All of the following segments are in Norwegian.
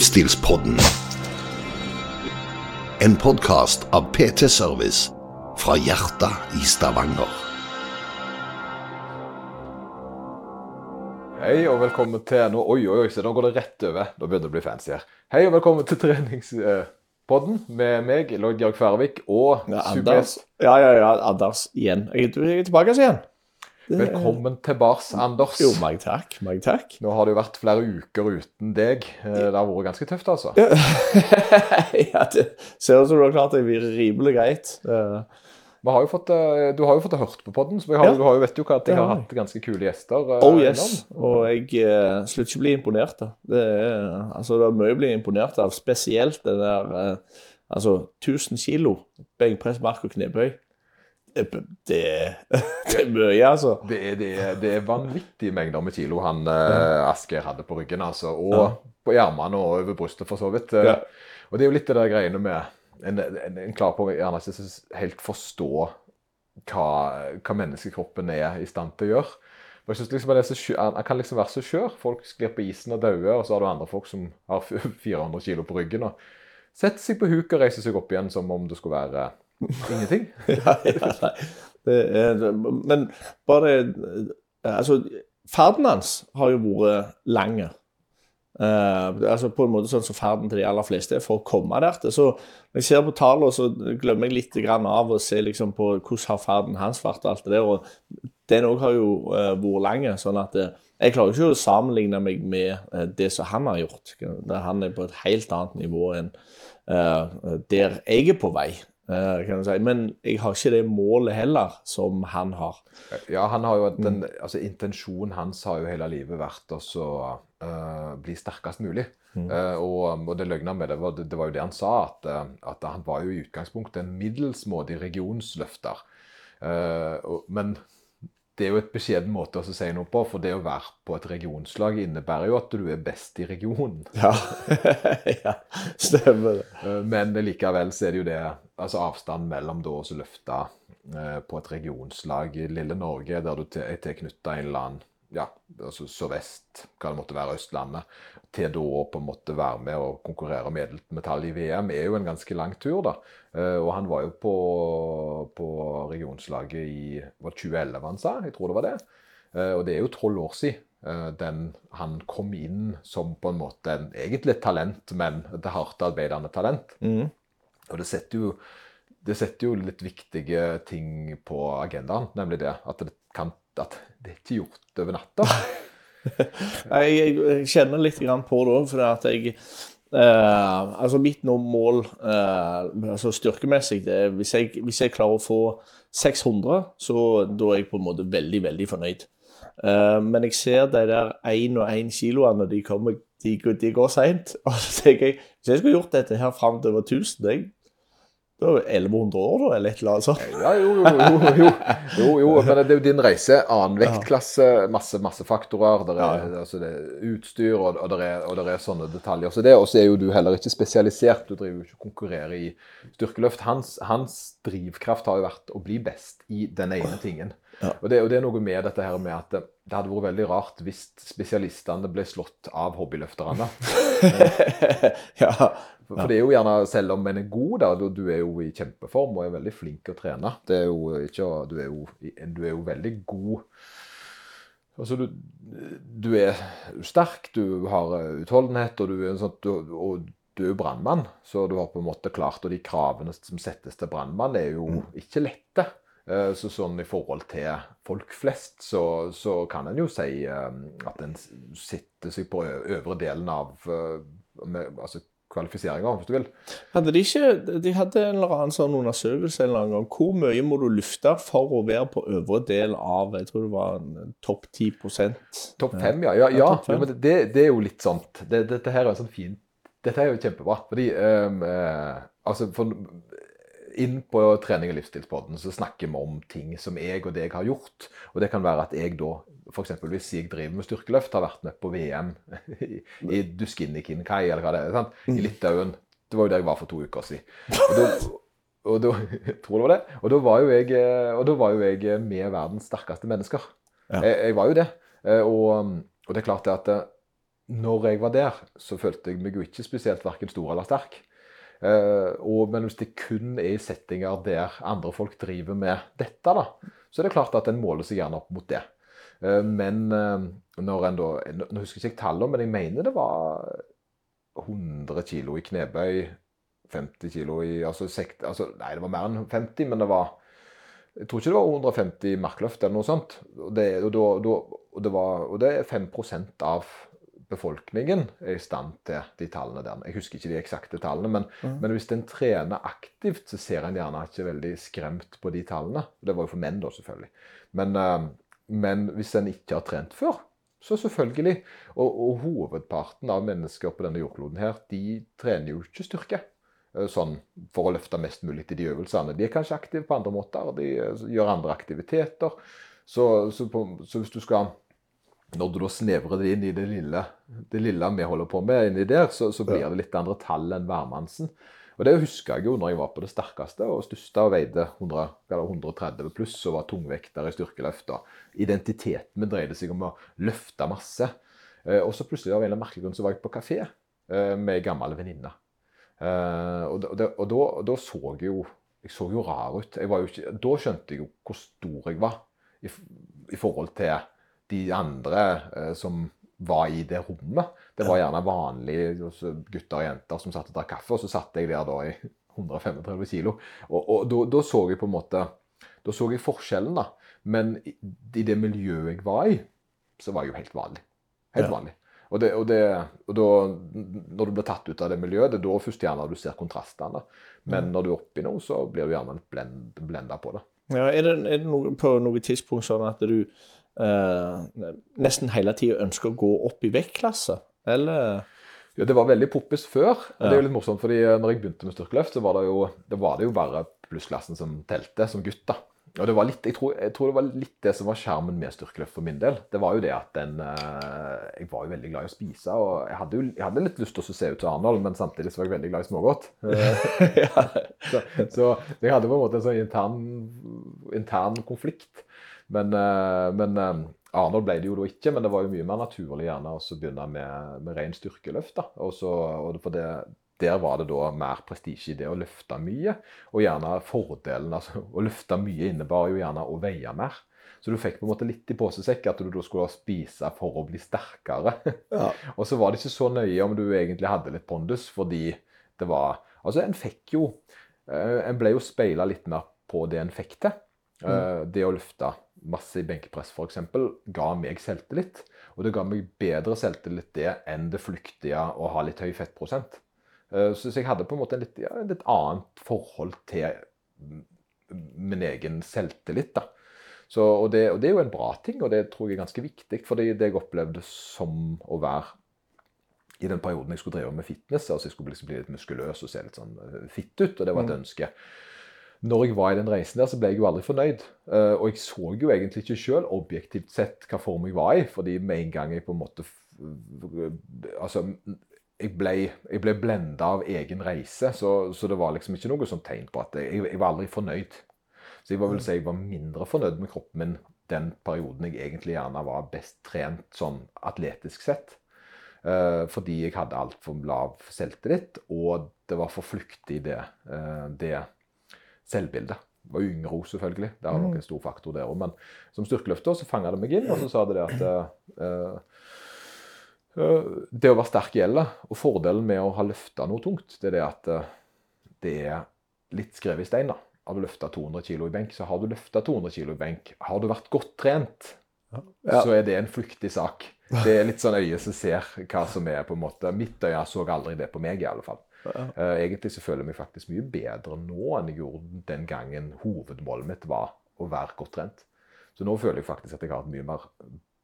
Livsstilspodden. En podkast av PT Service fra hjertet i Stavanger. Hei og velkommen til nå, Oi, oi, oi, se, nå går det rett over. Nå begynner det å bli fancy her. Hei og velkommen til treningspodden med meg, Lloyd Georg Færvik, og Ja, Anders. Ja, ja, ja, Anders igjen. Jeg, er tilbake igjen. Velkommen tilbake, Anders. Jo, meg takk. Meg takk. Nå har det jo vært flere uker uten deg. Eh, Det har vært ganske tøft, altså. ja, det ser ut som du har klart deg rimelig greit. Vi har jo fått, eh, du har jo fått hørt på podden, så vi har, Ja. du har jo vet jo at jeg har hatt ganske kule gjester. eh, Oh yes. Og jeg uh, slutter ikke å bli imponert. Da. Det, er, altså, det er mye å bli imponert av, spesielt det der uh, altså 1000 kilo benkpress, mark og knebøy. Det, det, det er mye, altså. Det er, det, det er vanvittige mengder med kilo han eh, Asgeir hadde på ryggen, altså. Og Ja. på ermene og over brystet, for så vidt. Eh, Ja. Og det er jo litt det der greiene med En, en, en klarer på gjerne ikke helt forstå hva, hva menneskekroppen er i stand til å gjøre. Og jeg synes liksom det er så han, han kan liksom være så skjør. Folk sklir på isen og dauer, og så har du andre folk som har 400 kilo på ryggen og setter seg på huk og reiser seg opp igjen som om det skulle være ingenting. ja, ja, nei. Er, men bare Altså, ferden hans har jo vært lang. Uh, altså på en måte sånn som ferden til de aller fleste er for å komme der. Så når jeg ser på tallene, så glemmer jeg litt av å se liksom på hvordan har ferden hans vært. alt det der, og Den òg har jo uh, vært lang. sånn at uh, jeg klarer ikke å sammenligne meg med eh, det som han har gjort. Han er på et helt annet nivå enn eh, der jeg er på vei. Eh, kan si. Men jeg har ikke det målet heller som han har. Ja, han har jo den, altså Intensjonen hans har jo hele livet vært å så, eh, bli sterkest mulig. Mm. Uh, og, og det løgna med det var, det var jo det han sa, at, eh, at han var jo i utgangspunktet en middelsmådig regionsløfter. Uh, og, men det er jo et beskjeden måte å si noe på, for det å være på et regionslag innebærer jo at du er best i regionen. Ja, ja stemmer det. Eh, Men likevel så er det jo det altså avstanden mellom da å løfte eh, på et regionslag i lille Norge, der du er tilknyttet en eller annen ja, altså sørvest, hva det måtte være, Østlandet, til da å på en måte være med og konkurrere om medalje i VM, er jo en ganske lang tur, da. Eh, Og han var jo på, på regionslaget i var det 2011, han sa? Jeg tror det var det. Eh, Og det er jo tolv år siden den han kom inn som på en måte en, egentlig et talent, men et hardt arbeidende talent. Mm. Og det setter jo det setter jo litt viktige ting på agendaen, nemlig det at det, kan, at det er ikke gjort over natta. Jeg, jeg, kjenner litt på det òg, for at jeg eh, Altså, mitt mål eh, altså styrkemessig det er hvis jeg, hvis jeg klarer å få 600, så da er jeg på en måte veldig, veldig fornøyd. Eh, men jeg ser de der én og én kiloene, de, kommer, de, de går seint. Og så tenker jeg hvis jeg skulle gjort dette her fram til over 1000, jeg, det 1100 år, da, eller et eller annet sånt. Ja, jo, jo, jo, jo, jo, jo, men det er jo din reise. Annen vektklasse, masse, masse faktorer. Der er, Ja. altså det er utstyr, og, og, der er, og der er sånne detaljer. Så det også er jo du heller ikke spesialisert. Du driver jo ikke og konkurrerer i styrkeløft. Hans, hans drivkraft har jo vært å bli best i den ene tingen. Ja. Og, det, og det er noe med dette her med at det, det hadde vært veldig rart hvis spesialistene ble slått av hobbyløfterne. ja. For, det er jo gjerne, selv om en er god, da, du, du er jo i kjempeform og er veldig flink å trene. Det er jo ikke, du, er jo, du er jo veldig god Altså, du, du er sterk, du har eh, utholdenhet, og du er, en sånn, du, og du er brannmann. Så du har på en måte klart, og de kravene som settes til brannmann, er jo ikke lette. Eh, Så sånn i forhold til folk flest, så, så kan en jo si eh, at en sitter seg på øvre delen av altså kvalifiseringer, hvis du vil. Hadde de ikke De hadde en eller annen sånn undersøkelse en eller annen gang. Hvor mye må du lufte for å være på øvre del av Jeg tror det var en topp 10 Topp 5, ja. Ja, ja. ja. fem. Men det, det er jo litt sånt. Det, dette her er sånn fin Dette er jo kjempebra. Fordi um, eh, altså for, Inn på trening- og livsstilspodden så snakker vi om ting som jeg og deg har gjort. Og det kan være at jeg da, f.eks. hvis jeg driver med styrkeløft, har vært med på VM i, i Duskinikinkai, eller hva det er, sant? i Litauen. Det var jo der jeg var for to uker siden. Og da, og da, tror det var det. Og da var jo jeg, eh, og var jo jeg eh, med verdens sterkeste mennesker. Ja. Jeg, jeg var jo det. Eh, Og, og det er klart at når jeg var der, så følte jeg meg jo ikke spesielt verken stor eller sterk. Og, men hvis det kun er i settinger der andre folk driver med dette, da, så er det klart at en måler seg gjerne opp mot det. Eh, men eh, når en da Nå husker jeg ikke tallene, men jeg mener det var 100 kilo i knebøy, 50 kilo i altså, sekt, altså, Nei, det var mer enn 50, men det var jeg tror ikke det var 150 markløft eller noe sånt. Og det, og da, og det, var, og det er 5% av befolkningen er i stand til de tallene der. Jeg husker ikke de eksakte tallene, men, mm. men hvis en trener aktivt, så ser en gjerne ikke veldig skremt på de tallene. Det var jo for menn, da, selvfølgelig. Men, uh, men hvis en ikke har trent før, så selvfølgelig. Og, og, hovedparten av mennesker på denne jordkloden her, de trener jo ikke styrke. Eh, sånn for å løfte mest mulig til de øvelsene. De er kanskje aktive på andre måter, de eh, gjør andre aktiviteter. Så, så, på, så hvis du skal når du da snevrer det inn i det lille, det lille vi holder på med, inni der, så, så blir det litt andre tall enn hvermannsen. Og Det husker jeg jo når jeg var på det sterkeste og største og veide 100, 130 pluss og var tungvekter i styrkeløft. Identiteten min dreide seg om å løfte masse. Eh, og så plutselig av en merkelig grunn så var jeg på kafé eh, med ei gammel venninne. Eh, og, da, og, da, da så jeg jo jeg så jo rar ut. Ikke, da skjønte jeg jo hvor stor jeg var i, i forhold til de andre eh, som var i det rommet. Det var gjerne vanlige altså, gutter og jenter som satt og drakk kaffe, og så satt jeg der da i 135 kilo. Og, og da, da, så jeg på en måte Da så jeg forskjellen, da. Men i, i det miljøet jeg var i, så var jeg jo helt vanlig. Helt ja. vanlig. Og, det, og, det, og da, når du blir tatt ut av det miljøet, det er da først gjerne du ser kontrastene. Men mm. når du er oppi noe, så blir du gjerne blend, blenda på det. Ja, er det, er det noe, på noe tidspunkt sånn at du eh, nesten hele tida ønsker å gå opp i vektklasse, eller? Ja, Det var veldig poppis før. og Det er jo litt morsomt, fordi eh, når jeg begynte med styrkeløft, så var det jo, det var det jo bare plussklassen som telte, som gutt. da. Og det var litt, jeg tror, jeg, tror, det var litt det som var skjermen med styrkeløft for min del. Det var jo det at den uh, Jeg var jo veldig glad i å spise, og jeg hadde, jo, jeg hadde litt lyst til å se ut som Arnold, men samtidig så var jeg veldig glad i smågodt. ja. så, så, jeg hadde på en måte en sånn intern, intern konflikt. Men, men Arnold ble det jo da ikke, men det var jo mye mer naturlig gjerne å begynne med, med ren styrkeløft. da. Og, så, og for det, der var det da mer prestisje i det å løfte mye. Og gjerne fordelen altså Å løfte mye innebar jo gjerne å veie mer. Så du fikk på en måte litt i posesekk at du da skulle spise for å bli sterkere. Ja. og så var det ikke så nøye om du egentlig hadde litt pondus, fordi det var Altså, en fikk jo eh, En ble jo speila litt mer på det en fikk til. Mm. Eh, det å løfte masse i benkpress f.eks. ga meg selvtillit. Og det ga meg bedre selvtillit det enn det flyktige å ha litt høy fettprosent. Eh, så jeg hadde på en måte en litt, ja, litt annet forhold til min egen selvtillit. da. Så, og, det, og, det, er jo en bra ting, og det tror jeg er ganske viktig. For det jeg opplevde som å være i den perioden jeg skulle drive med fitness, altså jeg skulle liksom bli litt muskuløs og se litt sånn eh, fitt ut, og det var et mm. ønske når jeg var i den reisen der, så ble jeg jo aldri fornøyd. Uh, og jeg så jo egentlig ikke sjøl objektivt sett hva form jeg var i, fordi med en gang jeg på en måte Altså, jeg ble, jeg ble blenda av egen reise, så, så, det var liksom ikke noe sånt tegn på at jeg, jeg, var aldri fornøyd. Så jeg vel si jeg var mindre fornøyd med kroppen min den perioden jeg egentlig gjerne var best trent sånn atletisk sett. Uh, fordi jeg hadde altfor lav selvtillit, og det var for flyktig, det, uh, det selvbildet. Det var yngre òg, selvfølgelig. Det er nok en stor faktor der òg. Men som styrkeløfter så fanga det meg inn, og så sa det det at uh, Det å være sterk gjelder. Og fordelen med å ha løfta noe tungt, det er det at uh, det er litt skrevet i stein. da. Har du løfta 200 kg i benk, så har du løfta 200 kg i benk. Har du vært godt trent, ja. så er det en flyktig sak. Det er litt sånn øyet som ser hva som er på en måte Mitt øye så aldri det på meg, i alle fall. Uh, egentlig så føler jeg meg faktisk mye bedre nå enn jeg gjorde den gangen hovedmålet mitt var å være godt trent. Så nå føler jeg faktisk at jeg har et mye mer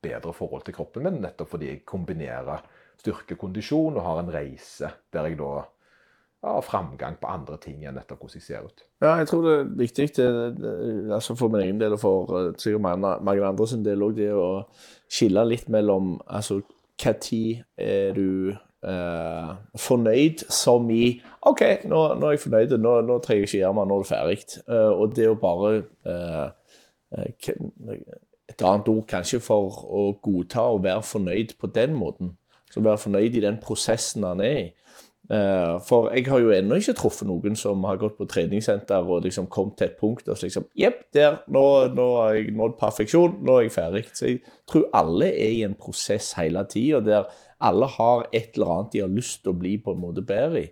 bedre forhold til kroppen min, nettopp fordi jeg kombinerer styrkekondisjon og har en reise der jeg da har framgang på andre ting enn nettopp hvordan jeg ser ut. Ja, jeg tror det er viktig det, det, altså for min egen del og for uh, sikkert mange andre sin del òg, det å skille litt mellom altså tid er du Uh, fornøyd som i OK, nå, nå, er jeg fornøyd, nå, nå trenger jeg ikke gjøre mer, nå er det ferdig. Uh, og det å bare uh, Et annet ord kanskje for å godta og være fornøyd på den måten. Så være fornøyd i den prosessen han er i. Eh, For jeg har jo ennå ikke truffet noen som har gått på treningssenter og liksom kommet til et punkt og så liksom Jepp, der, nå, nå har jeg nådd perfeksjon, nå er jeg ferdig. Så jeg tror alle er i en prosess hele tida der alle har et eller annet de har lyst til å bli på en måte bedre i.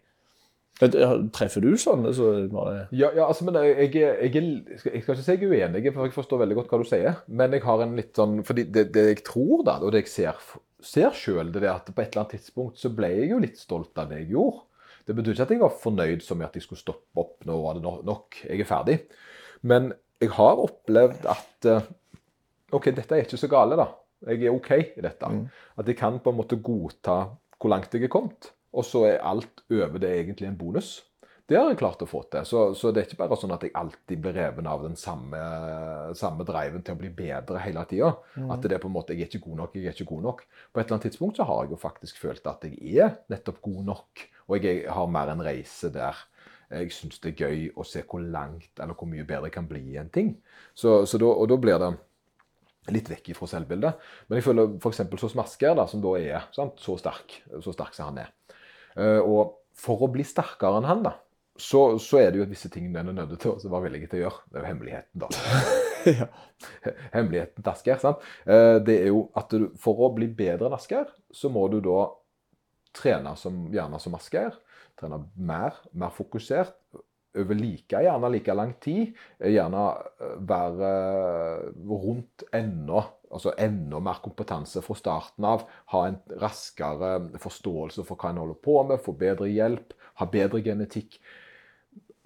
Treffer du sånn? Så bare, Ja, ja altså, men jeg, jeg, jeg, er- jeg skal ikke si jeg er uenig, for jeg forstår veldig godt hva du sier. Men jeg har en litt sånn fordi det, det jeg tror, da, og det jeg ser, ser sjøl, det er at på et eller annet tidspunkt så ble jeg jo litt stolt av det jeg gjorde. Det betyr ikke at jeg var fornøyd som at jeg skulle stoppe opp. Nå var det nok. Jeg er ferdig. Men jeg har opplevd at eh, OK, dette er ikke så gale, da. Jeg er OK i dette. At jeg kan på en måte godta hvor langt jeg er kommet. Og så er alt over det egentlig en bonus. Det har jeg klart å få til. Så, så det er ikke bare sånn at jeg alltid blir reven av den samme, samme driven til å bli bedre hele tida. At det er på en måte jeg er ikke god nok, jeg er ikke god nok. På et eller annet tidspunkt så har jeg jo faktisk følt at jeg er nettopp god nok. Og jeg har mer en reise der jeg syns det er gøy å se hvor langt eller hvor mye bedre jeg kan bli i en ting. Så, så da, og da blir det litt vekk fra selvbildet. Men jeg føler f.eks. så Masker, da, som da er sant, så sterk så sterk som han er. Eh, og for å bli sterkere enn han, da, så, så er det jo visse ting en er nødt til å være villig til å gjøre. Det er jo hemmeligheten, da. Hemmeligheten til Asker. sant? Eh, det er jo at du, for å bli bedre enn Asker, så må du da trene som, gjerne som Asker. Trene mer, mer fokusert. Over like, gjerne like lang tid. Eh, Gjerne eh, være eh, rundt enda, altså enda mer kompetanse fra starten av. Ha en raskere forståelse for hva en holder på med, få bedre hjelp, ha bedre genetikk.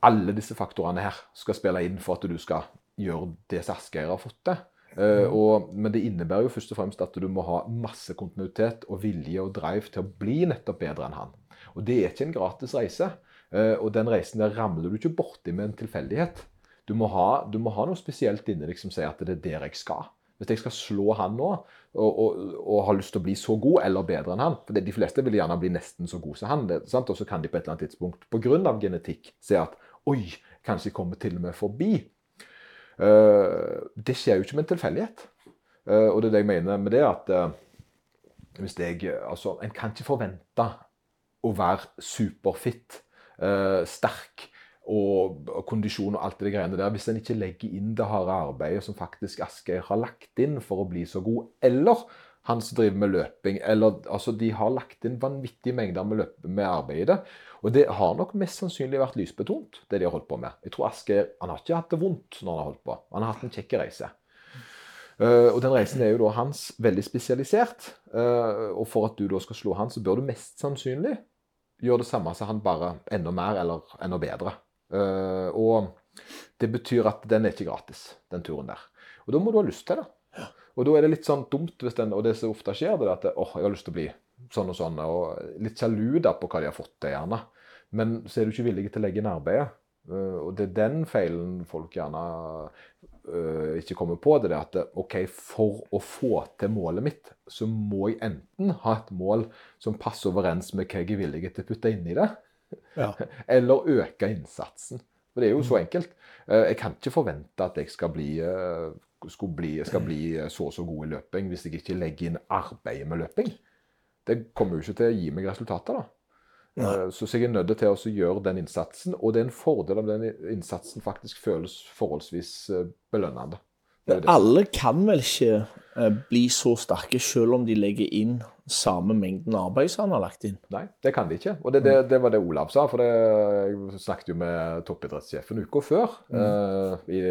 Alle disse faktorene her skal spille inn for at du skal gjøre det som Asgeir har fått til. Uh, og, men det innebærer jo først og fremst at du må ha masse kontinuitet og vilje og drive til å bli nettopp bedre enn han. Og det er ikke en gratis reise. Eh, og den reisen der ramler du ikke borti med en tilfeldighet. Du må, ha, du må ha noe spesielt inni deg som sier at det er der jeg skal. Hvis jeg skal slå han nå, og, og, og har lyst til å bli så god eller bedre enn han For de fleste vil gjerne bli nesten så god som han. Og så kan de på et eller annet tidspunkt pga. genetikk se at oi, kanskje jeg kommer til og med forbi. Uh, det skjer jo ikke med en tilfeldighet. Uh, og det er det jeg mener med det, at uh, hvis jeg Altså, en kan ikke forvente å være superfit, sterk og, og kondisjon og alt det greiene der, hvis en ikke legger inn det harde arbeidet som faktisk Asgeir har lagt inn for å bli så god, eller han som driver med løping, eller altså de har lagt inn vanvittige mengder med, løp, med arbeid i det. Og det har nok mest sannsynlig vært lysbetont, det de har holdt på med. Jeg tror Asgeir han har ikke hatt det vondt når han har holdt på. Han har hatt en kjekk reise. Uh, og den reisen er jo da hans veldig spesialisert. Uh, og for at du da skal slå han, så bør du mest sannsynlig gjøre det samme som han, bare enda mer eller enda bedre. Uh, og det betyr at den er ikke gratis, den turen der. Og da må du ha lyst til det. Og da er det litt sånn dumt, hvis den, og det som ofte skjer, det er at åh, jeg har lyst til å bli sånn og sånn, og litt sjalu da på hva de har fått til, gjerne. Men så er du ikke villig til å legge inn arbeidet. Eh, og det er den feilen folk gjerne eh, ikke kommer på. Det er at OK, for å få til målet mitt, så må jeg enten ha et mål som passer overens med hva jeg er villig til å putte inn i det, Ja. eller øke innsatsen. For det er jo så enkelt. Eh, Jeg kan ikke forvente at jeg skal bli, bli, skal bli så og så god i løping hvis jeg ikke legger inn arbeidet med løping. Det kommer jo ikke til å gi meg resultater, da. Eh, Så så jeg er nødt til å gjøre den innsatsen, og det er en fordel om den innsatsen faktisk føles forholdsvis eh, belønnende. Det det. alle kan vel ikke eh, bli så sterke selv om de legger inn samme mengden arbeid som han har lagt inn? Nei, det kan de ikke. Og det, det, det var det Olav sa. For det, jeg snakket jo med toppidrettssjefen uka før. eh, i,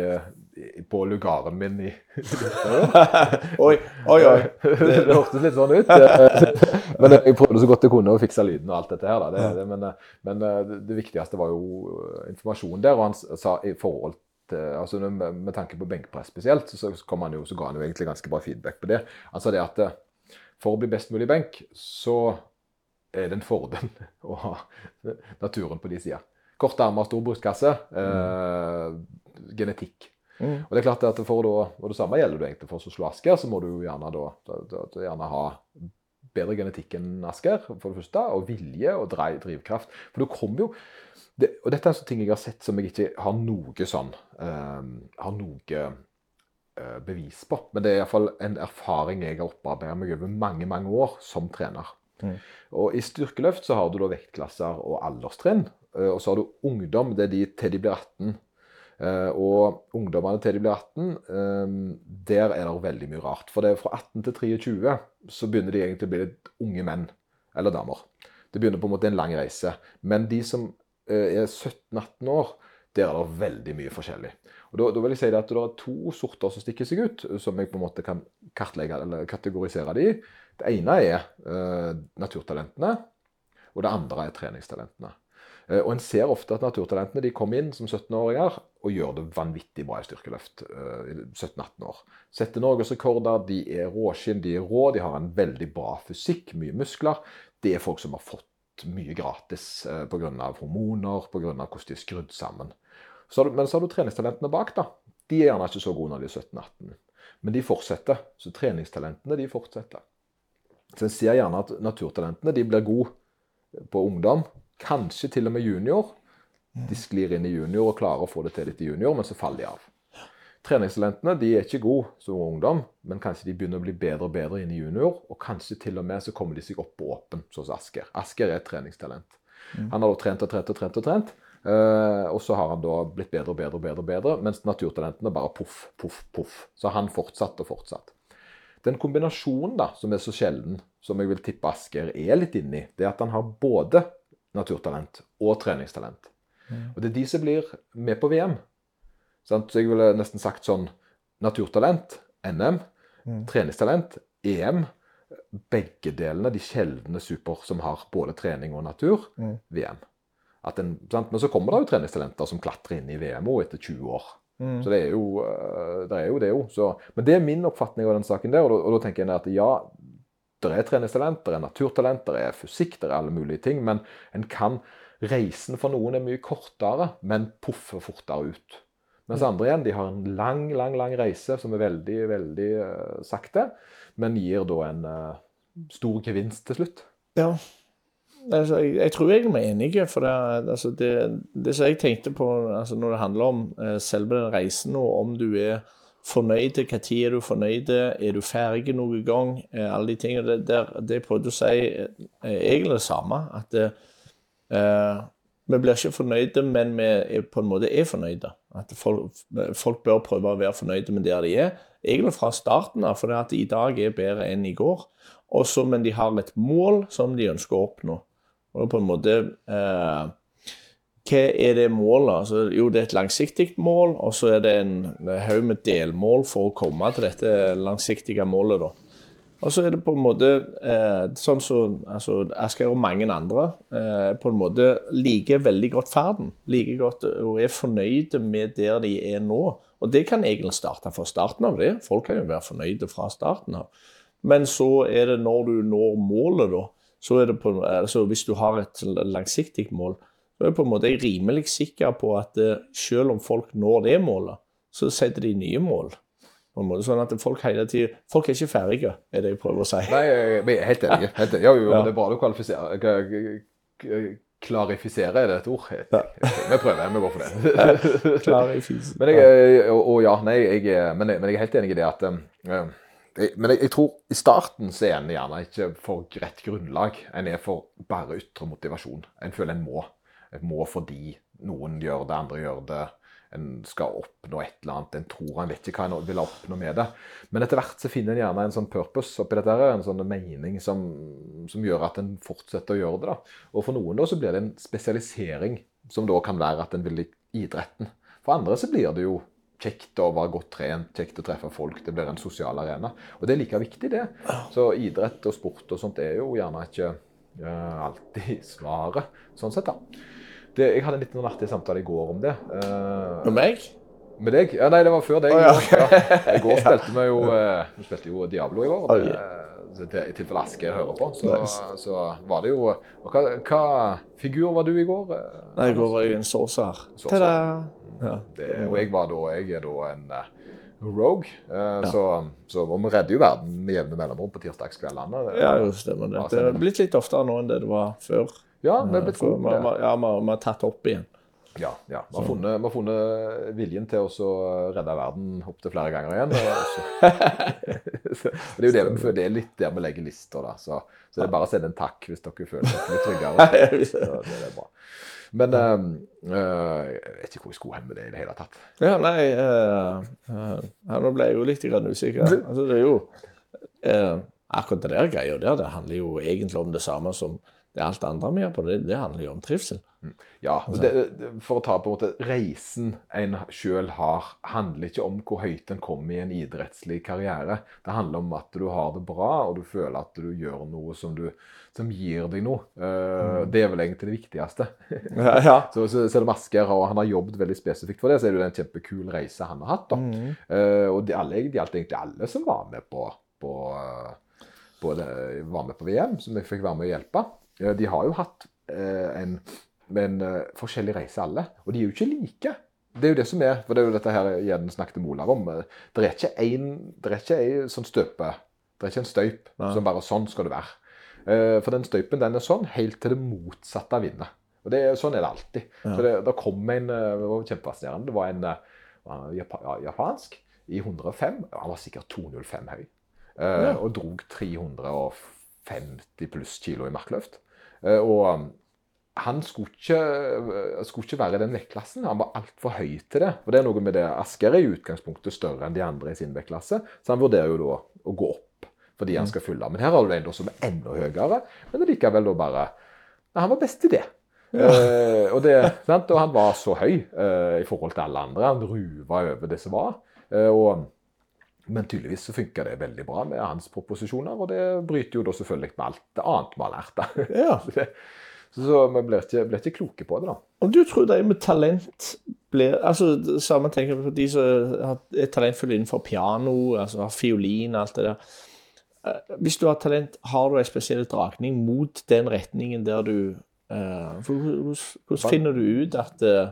i, på lugaren min i Oi, oi, oi. det, det hørtes litt sånn ut. eh, men jeg prøvde så godt jeg kunne å fikse lyden og alt dette her. Da. Det, men eh, men eh, det, viktigste var jo informasjonen informasjon der. Og han sa i forhold altså med, tanke på benkpress spesielt, så, så, kom han jo, så ga han jo egentlig ganske bra feedback på det. Han sa det at eh, for å bli best mulig benk, så er det en fordel å ha naturen på de sida. Korte armer, stor brystkasse, eh, genetikk. Mm. Og det er klart at for da, og det samme gjelder du egentlig for slå Asker, så må du jo gjerne da, da, da, gjerne ha bedre genetikk enn Asker, for det første, og vilje og driv, drivkraft. For du kommer jo det, Og dette er en sånn ting jeg har sett som jeg ikke har noe sånn eh, Har noe bevis på. Men det er iallfall en erfaring jeg har opparbeidet meg over mange, mange år som trener. Og I styrkeløft så har du da vektklasser og alderstrinn. eh, Og så har du ungdom, det er de til de blir 18. Eh, Og ungdommene til de blir 18, eh, der er det veldig mye rart. For det er fra 18 til 23 så begynner de egentlig å bli litt unge menn eller damer. Det begynner på en måte en lang reise. Men de som eh, er 17-18 år, der er det veldig mye forskjellig. Og da, da vil jeg si at det er to sorter som stikker seg ut, som jeg på en måte kan kartlegge eller kategorisere de. Det ene er eh, naturtalentene, og det andre er treningstalentene. Eh, og En ser ofte at naturtalentene de kommer inn som 17-åringer og gjør det vanvittig bra i styrkeløft. eh, 17-18 år. Setter norgesrekorder, de er råskinn, de er rå, de har en veldig bra fysikk, mye muskler. Det er folk som har fått mye gratis eh, pga. hormoner, pga. hvordan de er skrudd sammen. Så du, men så har du treningstalentene bak. da. De er gjerne ikke så gode når de er 17-18. Men de fortsetter. Så treningstalentene de fortsetter. Så en ser gjerne at naturtalentene de blir gode på ungdom. Kanskje til og med junior. De sklir inn i junior og klarer å få det til litt i junior, men så faller de av. Treningstalentene de er ikke gode som ungdom, men kanskje de begynner å bli bedre og bedre inn i junior. Og kanskje til og med så kommer de seg opp på åpen, sånn som Asker. Asker er et treningstalent. Han har trent og trent og trent. Og trent. Eh, og så har han da blitt bedre og bedre og bedre, og bedre, mens naturtalentene bare poff, poff, poff. Så han fortsatt og fortsatt. Den kombinasjonen da, som er så sjelden, som jeg vil tippe Asker er litt inni, det er at han har både naturtalent og treningstalent. Og det er de som blir med på VM. Sant? Så jeg ville nesten sagt sånn naturtalent, NM, treningstalent, EM. Begge delene, de sjeldne super som har både trening og natur, VM. En, sant? Men så kommer det jo treningstalenter som klatrer inn i VM òg etter 20 år. Så det er jo øh, det. Er jo det jo. Så, men det er min oppfatning av den saken der. Og da, tenker jeg at ja, det er treningstalent, det er naturtalent, det er fysikk, det er alle mulige ting. Men en kan Reisen for noen er mye kortere, men poffer fortere ut. Mens andre igjen de har en lang, lang lang reise som er veldig, veldig uh, sakte, men gir da en uh, stor gevinst til slutt. Ja. Altså, jeg, jeg tror jeg er enig, for det, altså, det, det som jeg tenkte på altså, når det handler om eh, selve den reisen, og om du er fornøyd, når er du fornøyd, er du ferdig noen gang, eh, alle de tingene, det, der, det prøvde å si, er egentlig det samme, at eh, vi blir ikke fornøyde, men vi er på en måte er fornøyde. At folk, folk bør prøve å være fornøyde med der de er, egentlig fra starten av, for det at i dag er bedre enn i går. Også, men de har et mål som de ønsker å oppnå. Og på en måte eh, Hva er det målet? Altså, jo, det er et langsiktig mål, og så er det en haug med delmål for å komme til dette langsiktige målet. da. Og så er det på en måte eh, sånn som så, altså, Asgeir og mange andre eh, på en måte liker veldig godt ferden. Liker godt og er fornøyde med der de er nå. Og det kan egentlig starte fra starten av det. Folk kan jo være fornøyde fra starten av. Men så er det når du når målet, da, så er det på, altså hvis du har et langsiktig mål, så er jeg på en måte rimelig sikker på at eh, selv om folk når det målet, så setter de nye mål. På en måte, sånn at folk hele tiden, folk er ikke ferdige, er det jeg prøver å si. Nei, jeg er helt enig. Helt enig. Ja, jo, Ja. Det er bra du kvalifiserer Klarifisere er det et ord? Vi prøver, vi går for det. Ja. Men jeg, og, og ja, nei, jeg, men, jeg, men jeg er helt enig i det at um, eh, Men jeg, jeg tror i starten så er en gjerne ikke for rett grunnlag. En er for bare ytre motivasjon. En føler en må. En må fordi noen gjør det, andre gjør det. En skal oppnå et eller annet. En tror en vet ikke hva en vil oppnå med det. Men etter hvert så finner en gjerne en sånn purpose oppi dette, en sånn mening som, som gjør at en fortsetter å gjøre det. da. Og for noen da så blir det en spesialisering, som da kan være at en vil i idretten. For andre så blir det jo kjekt å være godt trent, kjekt å treffe folk. Det blir en sosial arena. Og det er like viktig, det. Så idrett og sport og sånt er jo gjerne ikke uh, alltid svaret, sånn sett, da. Det, jeg hadde en liten artig samtale i går om det. Uh, med meg? med deg? Ja, nei, det var før deg. Oh, ja, i går. ja. I går spilte vi jo uh, Vi spilte jo Diablo i går. Oh, yeah. I tilfelle Aske hører på, så, Nice. så var det jo hva, hva figur var du i går? Nei, i går var jeg en sorcerer. Det, og jeg var da, jeg er da en eh, rogue. ja. så, så og vi redder jo verden med jevne mellomrom på tirsdagskveldene. Ja, jo, stemmer det. Det har blitt litt oftere nå enn det det var før. ja, vi har blitt For gode på det. Ja, vi har- tatt opp igjen. Ja. ja. Vi, har funnet, vi har funnet viljen til å redde verden opptil flere ganger igjen. Så, det er jo det, vi- det er litt der vi legger lista. Så, så det er bare å sende en takk hvis dere føler dere litt tryggere. Så det er bra. Men eh, jeg vet ikke hvor jeg skulle hen med det i det hele tatt. Ja, nei uh, uh, Nå ble jeg jo litt grann usikker. Altså, det er jo Akkurat det der greia der, det handler jo egentlig om det samme som det er alt det andre vi gjør på. Det, det handler jo om trivsel. Ja, det, det, For å ta på en måte reisen en sjøl har, handler ikke om hvor høyt en kommer i en idrettslig karriere. Det handler om at du har det bra, og du føler at du gjør noe som, du, som gir deg noe. Eh, Det er vel egentlig det viktigste. Ja, ja. Så, så selv om Asker har, han har jobbet veldig spesifikt for det, så er det jo en kjempekul reise han har hatt. da. Mm. og de, alle, gjaldt egentlig alle som var med på, på, eh, på det, var med på VM, som jeg fikk være med å hjelpe. Eh, de har jo hatt eh, en, en eh, forskjellig reise alle, og de er jo ikke like. Det er jo det som er, for det er jo dette her igjen snakket med Olav om. Det er ikke en, det er ikke en sånn støpe, det er ikke en støyp Nei. som bare sånn skal det være. For den støypen den er sånn helt til det motsatte vinner. Og det, sånn er det alltid. Så det, da kom en det var kjempefascinerende. Det var en var japa, ja, japansk i 105. Han var sikkert 205 høy. Ja. Og drog 350 pluss kilo i markløft. Eh, og um, han skulle ikke, eh, skulle ikke være i den vektklassen. Han var altfor høy til det. Og det er noe med det. Asker er i utgangspunktet større enn de andre i sin vektklasse, så han vurderer jo da å gå opp fordi han skal fylle. Men her har du en som er enda høyere, men likevel da bare Nei, han var best i det. Eh, og, det og han var så høy eh, i forhold til alle andre. Han ruva over det som var. Eh, og, men tydeligvis så funka det veldig bra med hans proposisjoner, og det bryter jo da selvfølgelig med alt det annet vi har lært. da. Ja. Så, det, så, vi blir ikke, blir ikke kloke på det, da. Om du tror de med talent blir altså Samme tenker jeg på de som er talentfulle innenfor piano, altså har fiolin og alt det der. Eh, Hvis du har talent, har du en spesiell dragning mot den retningen der du uh, Hvordan hvordan finner du ut at eh,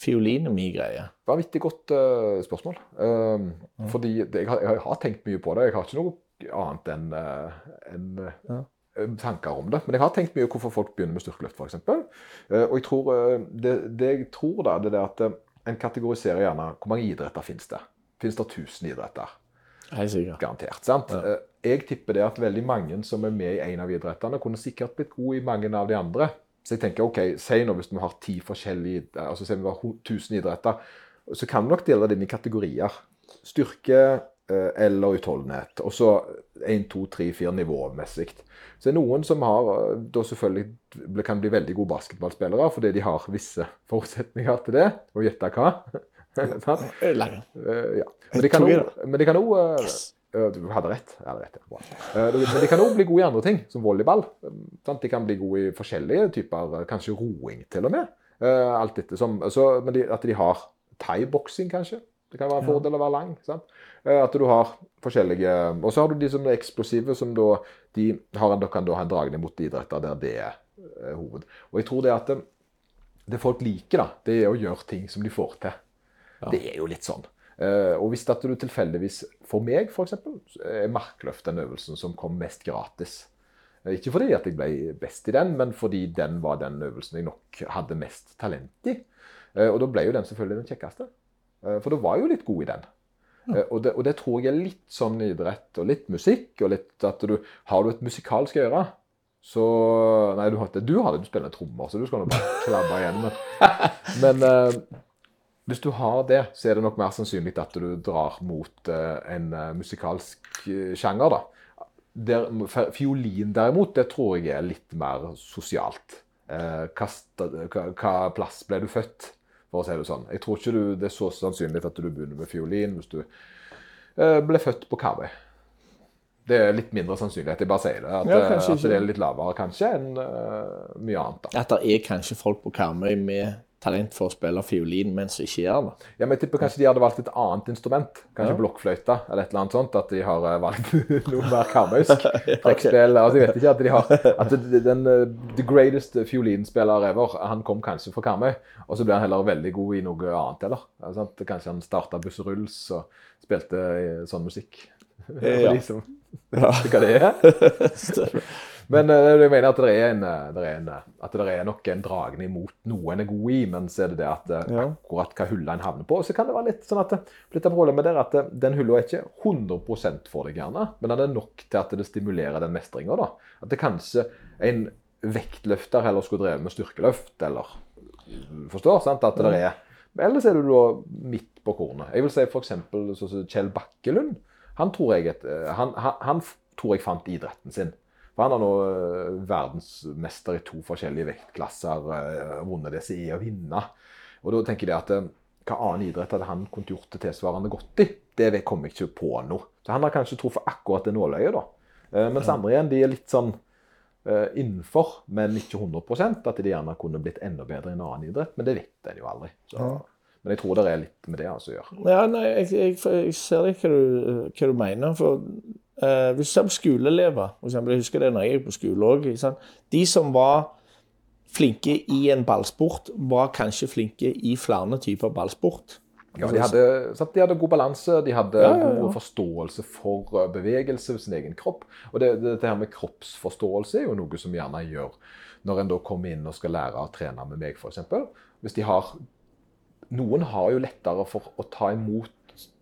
fiolin er min greie? Vanvittig godt uh, spørsmål. Um, Fordi det, jeg, har, jeg har tenkt mye på det. Jeg har ikke noe annet enn uh, en, eh, Ja. eh, tanker om det. Men jeg har tenkt mye på hvorfor folk begynner med styrkeløft, f.eks. Uh, og jeg tror, eh, det, det jeg tror da, det er at eh, en kategoriserer gjerne hvor mange idretter finnes det. Finnes det 1000 idretter? Helt sikkert. Garantert. sant? Ja. Eh, Jeg tipper det at veldig mange som er med i en av idrettene, kunne sikkert blitt gode i mange av de andre. Så jeg tenker, ok, Si nå hvis vi har ti forskjellige altså si vi har ho- 1000 idretter, så kan vi nok dele det inn i kategorier. Styrke eh, eller utholdenhet. Og så 1, 2, 3, 4 nivåmessig. Så det er noen som har, eh, da selvfølgelig kan bli veldig gode basketballspillere fordi de har visse forutsetninger til det. Og gjette hva. Eh, Lange. Eh, ja. Men de kan òg Du hadde rett. Jeg hadde rett ja. Eh, Men de kan òg bli gode i andre ting, som volleyball. Eh. De kan bli gode i forskjellige typer, eh, kanskje roing til og med. Eh, Alt dette som, så, men de, At de har thaiboksing, kanskje. Det kan være en fordel å være lang. sant? Eh, At du har forskjellige Og så har du de som er eksplosive, som da de har kan da ha en dragning mot idretter der det er eh, hoved. Og jeg tror det at det, folk liker, da, det er å gjøre ting som de får til. Det er jo litt sånn. Eh, og hvis at du tilfeldigvis, for meg f.eks., er markløft den øvelsen som kom mest gratis. Eh, Ikke fordi at jeg ble best i den, men fordi den var den øvelsen jeg nok hadde mest talent i. Eh, og da ble jo den selvfølgelig den kjekkeste. For du var jo litt god i den. Og, det, og det tror jeg er litt sånn idrett og litt musikk, og litt at du Har du et musikalsk øre, så Nei, du har det, du har det, du spiller trommer, så du skal nå bare klabbe igjen. Men, men hvis du har det, så er det nok mer sannsynlig at du drar mot eh, en eh, musikalsk eh, sjanger. da. Der, fiolin derimot, det tror jeg er litt mer sosialt. Eh, hva, hva, hva plass ble du født, for å si det sånn. Jeg tror ikke du, det er så sannsynlig at du begynner med fiolin hvis du eh, ble født på Karmøy. Det er litt mindre sannsynlighet, jeg bare sier det. At, Ja, at det er litt lavere kanskje enn mye annet. da. At det er kanskje folk på Karmøy med talent for å spille fiolin, men som ikke gjør det. Ja, men jeg tipper kanskje de hadde valgt et annet instrument. Kanskje Ja. blokkfløyte eller et eller annet sånt. At de har eh, valgt noe mer karmøysk. Trekkspill altså Jeg vet ikke at de har At den eh, the greatest fiolinspiller ever, han kom kanskje fra Karmøy. Og så ble han heller veldig god i noe annet, eller? Ja, sant? Kanskje han starta Busseruls og spilte eh, sånn musikk. Ja. Vet Ja. hva det er. Men eh, jeg mener at det er, en, eh, det er en, eh, at det er nok en dragning mot noe en er god i, men så er det det at Ja. akkurat hva hullet en havner på. Og så kan det være litt sånn at litt av problemet der er at den hylla er ikke 100 for deg gjerne, men den er nok til at det stimulerer den mestringa. At det kanskje en vektløfter heller skulle drevet med styrkeløft, eller Forstår? sant? At det er men Ellers er du da midt på kornet. Jeg vil si f.eks. Kjell Bakkelund. Han tror, jeg et, han, han, han tror jeg fant idretten sin. For Han er nå eh, verdensmester i to forskjellige vektklasser. eh, Vunnet er å vinne. Og da tenker jeg at eh, Hva annen idrett hadde han kunnet gjort det tilsvarende godt i? Det kommer jeg ikke på nå. Så Han har kanskje truffet akkurat det nåløyet. da. Mens andre igjen de er litt sånn innenfor, men ikke 100% At de gjerne kunne blitt enda bedre i en annen idrett. Men det vet en jo aldri. Så. Men jeg tror det er litt med det altså, å gjøre. Ja, nei, jeg, jeg, jeg ser ikke hva du, hva du mener. For eh, hvis du ser på skoleelever, for eksempel, jeg husker det når jeg gikk på skole òg. De som var flinke i en ballsport, var kanskje flinke i flere typer ballsport. Ja, de hadde, de hadde god balanse, de hadde Ja, ja, ja. god forståelse for eh, bevegelse sin egen kropp. Og det, det, det her med kroppsforståelse er jo noe som gjerne gjør når en da kommer inn og skal lære å trene med meg, f.eks. Hvis de har Noen har jo lettere for å ta imot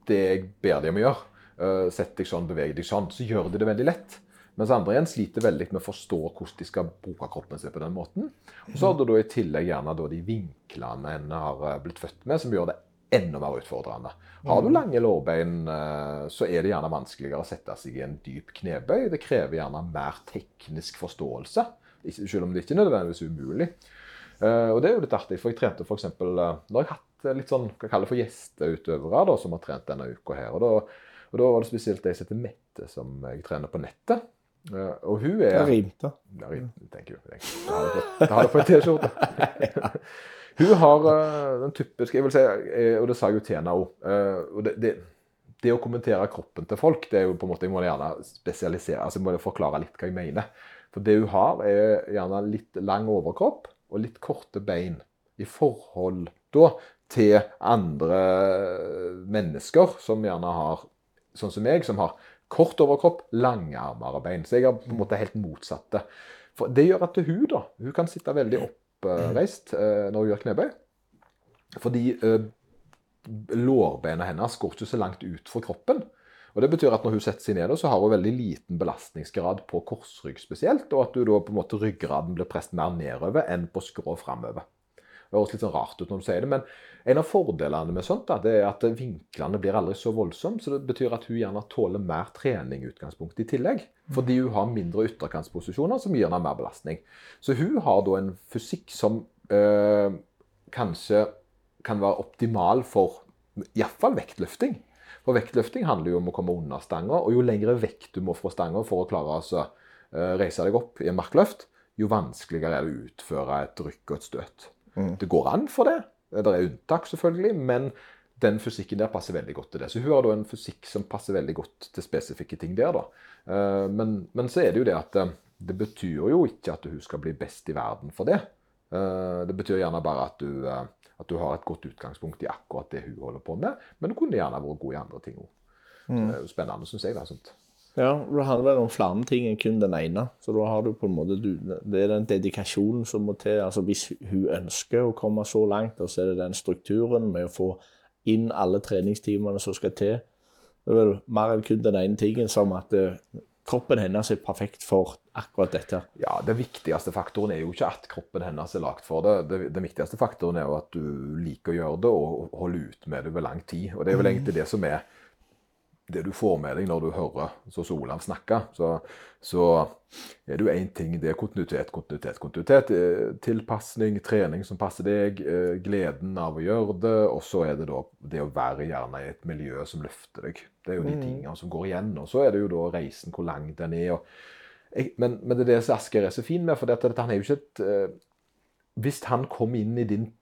det jeg ber dem om å gjøre. Eh, Sett deg sånn, beveg deg sånn. Så gjør de det veldig lett. Mens andre igjen sliter veldig med å forstå hvordan de skal bruke kroppen sin på den måten. Og så har du da i tillegg gjerne de vinklene en har eh, blitt født med, som gjør det enda mer utfordrende. Har du lange lårbein, eh, så er det gjerne vanskeligere å sette seg i en dyp knebøy. Det krever gjerne mer teknisk forståelse, selv om det ikke er nødvendigvis umulig. Og det er jo litt artig, for jeg trente f.eks. Da har jeg hatt litt sånn, hva jeg kaller for gjesteutøvere da, som har trent denne uka her. Og da, og da var det spesielt ei som heter Mette, som jeg trener på nettet. Eh, og hun er Det rimte. ja, rimte, tenker du. det har det på en T-skjorte. Hun har eh, den typiske jeg vil si, eh, Og det sa jeg jo til henne òg. det, det, det å kommentere kroppen til folk, det er jo på en måte, jeg må gjerne spesialisere, altså jeg må forklare litt hva jeg mener. For det hun har, er gjerne litt lang overkropp og litt korte bein i forhold da til andre mennesker som gjerne har, sånn som meg, som har kort overkropp, lange armer og bein. Så jeg har på en måte helt motsatte. For det gjør at hun da, hun kan sitte veldig oppreist eh, når hun gjør knebøy. Fordi lårbena lårbeina hennes går ikke så langt ut fra kroppen. Og Det betyr at når hun setter seg ned, så har hun veldig liten belastningsgrad på korsrygg spesielt, og at du da på en måte ryggraden blir presset mer nedover enn på skrå framover. Det høres litt sånn rart ut når du sier det, men en av fordelene med sånt da, det er at vinklene blir aldri så voldsomme, så det betyr at hun gjerne tåler mer trening i utgangspunktet i tillegg. Fordi hun har mindre ytterkantsposisjoner som gir henne mer belastning. Så hun har da en fysikk som øh, kanskje kan være optimal for iallfall vektløfting. For vektløfting handler jo om å komme under stanga, og jo lengre vekt du må fra stanga for å klare å altså, eh, reise deg opp i en markløft, jo vanskeligere er det å utføre et rykk og et støt. Det går an for det. Det er unntak, selvfølgelig, men den fysikken der passer veldig godt til det. Så hun har da en fysikk som passer veldig godt til spesifikke ting der, da. Eh, Men, men så er det jo det at eh, det betyr jo ikke at hun skal bli best i verden for det. Eh, Det betyr gjerne bare at du, eh, at du har et godt utgangspunkt i akkurat det hun holder på med, men hun kunne gjerne vært god i andre ting òg. Jo spennende, syns jeg. da, sånt. Ja, det handler vel om flere ting enn kun den ene. Så da har du på en måte Det er den dedikasjonen som må til. altså Hvis hun ønsker å komme så langt, så er det den strukturen med å få inn alle treningstimene som skal til. Det er vel mer enn kun den ene tingen som at eh, kroppen hennes er perfekt for akkurat dette. Ja, Den viktigste faktoren er jo ikke at kroppen hennes er lagd for det. det. Den viktigste faktoren er jo at du liker å gjøre det og holder ut med det over lang tid. Og Det er vel egentlig det som er det du får med deg når du hører så Solan snakke. Så, så er det jo én ting. Det er kontinuitet, kontinuitet, kontinuitet. eh, Tilpasning, trening som passer deg, eh, gleden av å gjøre det. Og så er det da det å være gjerne i et miljø som løfter deg. Det er jo de tingene som går igjen. Og så er det jo da reisen, hvor lang den er. jeg, men, men det er det som Asker er så fin med, for dette, dette, han er jo ikke et eh, Hvis han kom inn i din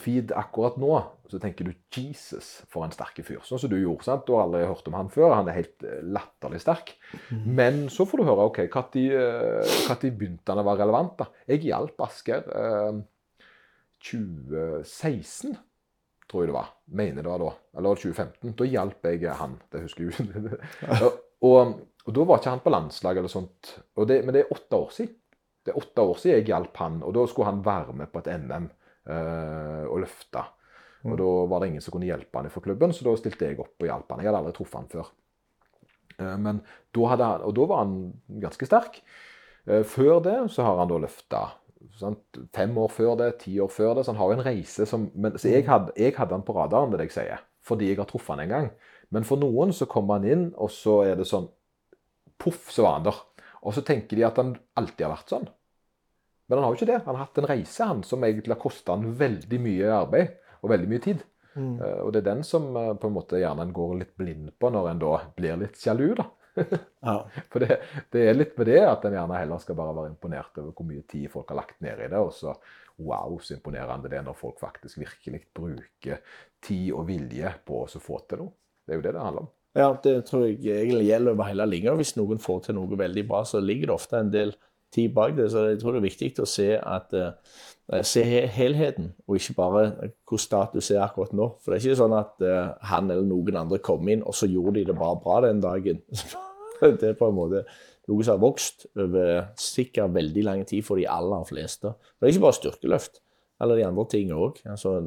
feed akkurat nå, så tenker du 'Jesus, for en sterke fyr'. Sånn som du gjorde. sant? Du har aldri hørt om han før. Han er helt eh, latterlig sterk. Men så får du høre ok, når begynte han å være relevant. da? Jeg hjalp Asker eh, 2016 tror jeg det var. Mener det var da. Eller 2015. Da hjalp jeg han. Det husker jeg jo. og, og da var ikke han på landslag eller sånt. Og det, men det er åtte år siden. Det er åtte år siden jeg hjalp han, og da skulle han være med på et NM eh, og løfte. Og da var det ingen som kunne hjelpe han fra klubben, så da stilte jeg opp og hjalp han. Jeg hadde aldri truffet han før. Eh, men da hadde han, og da var han ganske sterk. Eh, før det så har han da løfta sant? fem år før det, ti år før det. Så han har jo en reise som men, Så jeg hadde, jeg hadde han på radaren, det jeg sier, fordi jeg har truffet han en gang. Men for noen så kommer han inn, og så er det sånn Poff, så var han der. Og så tenker de at han alltid har vært sånn. Men han har jo ikke det. Han har hatt en reise han, som egentlig har kosta han veldig mye arbeid og veldig mye tid. Mm. Uh, og det er den som uh, på en måte gjerne en går litt blind på når en da blir litt sjalu, da. Ja. For det, det er litt med det at en gjerne heller skal bare være imponert over hvor mye tid folk har lagt ned i det. Og så wow, så imponerende det er når folk faktisk virkelig bruker tid og vilje på å så få til noe. Det er jo det det handler om. Ja, det tror jeg egentlig gjelder over hele linja. Hvis noen får til noe veldig bra, så ligger det ofte en del tid bak det. Så jeg tror det er viktig å se, at, uh, se helheten, og ikke bare hvor status er akkurat nå. For det er ikke sånn at uh, han eller noen andre kom inn, og så gjorde de det bare bra den dagen. det er på en måte noe som har vokst over sikkert veldig lang tid for de aller fleste. Det er ikke bare styrkeløft, eller de andre tingene òg. Altså,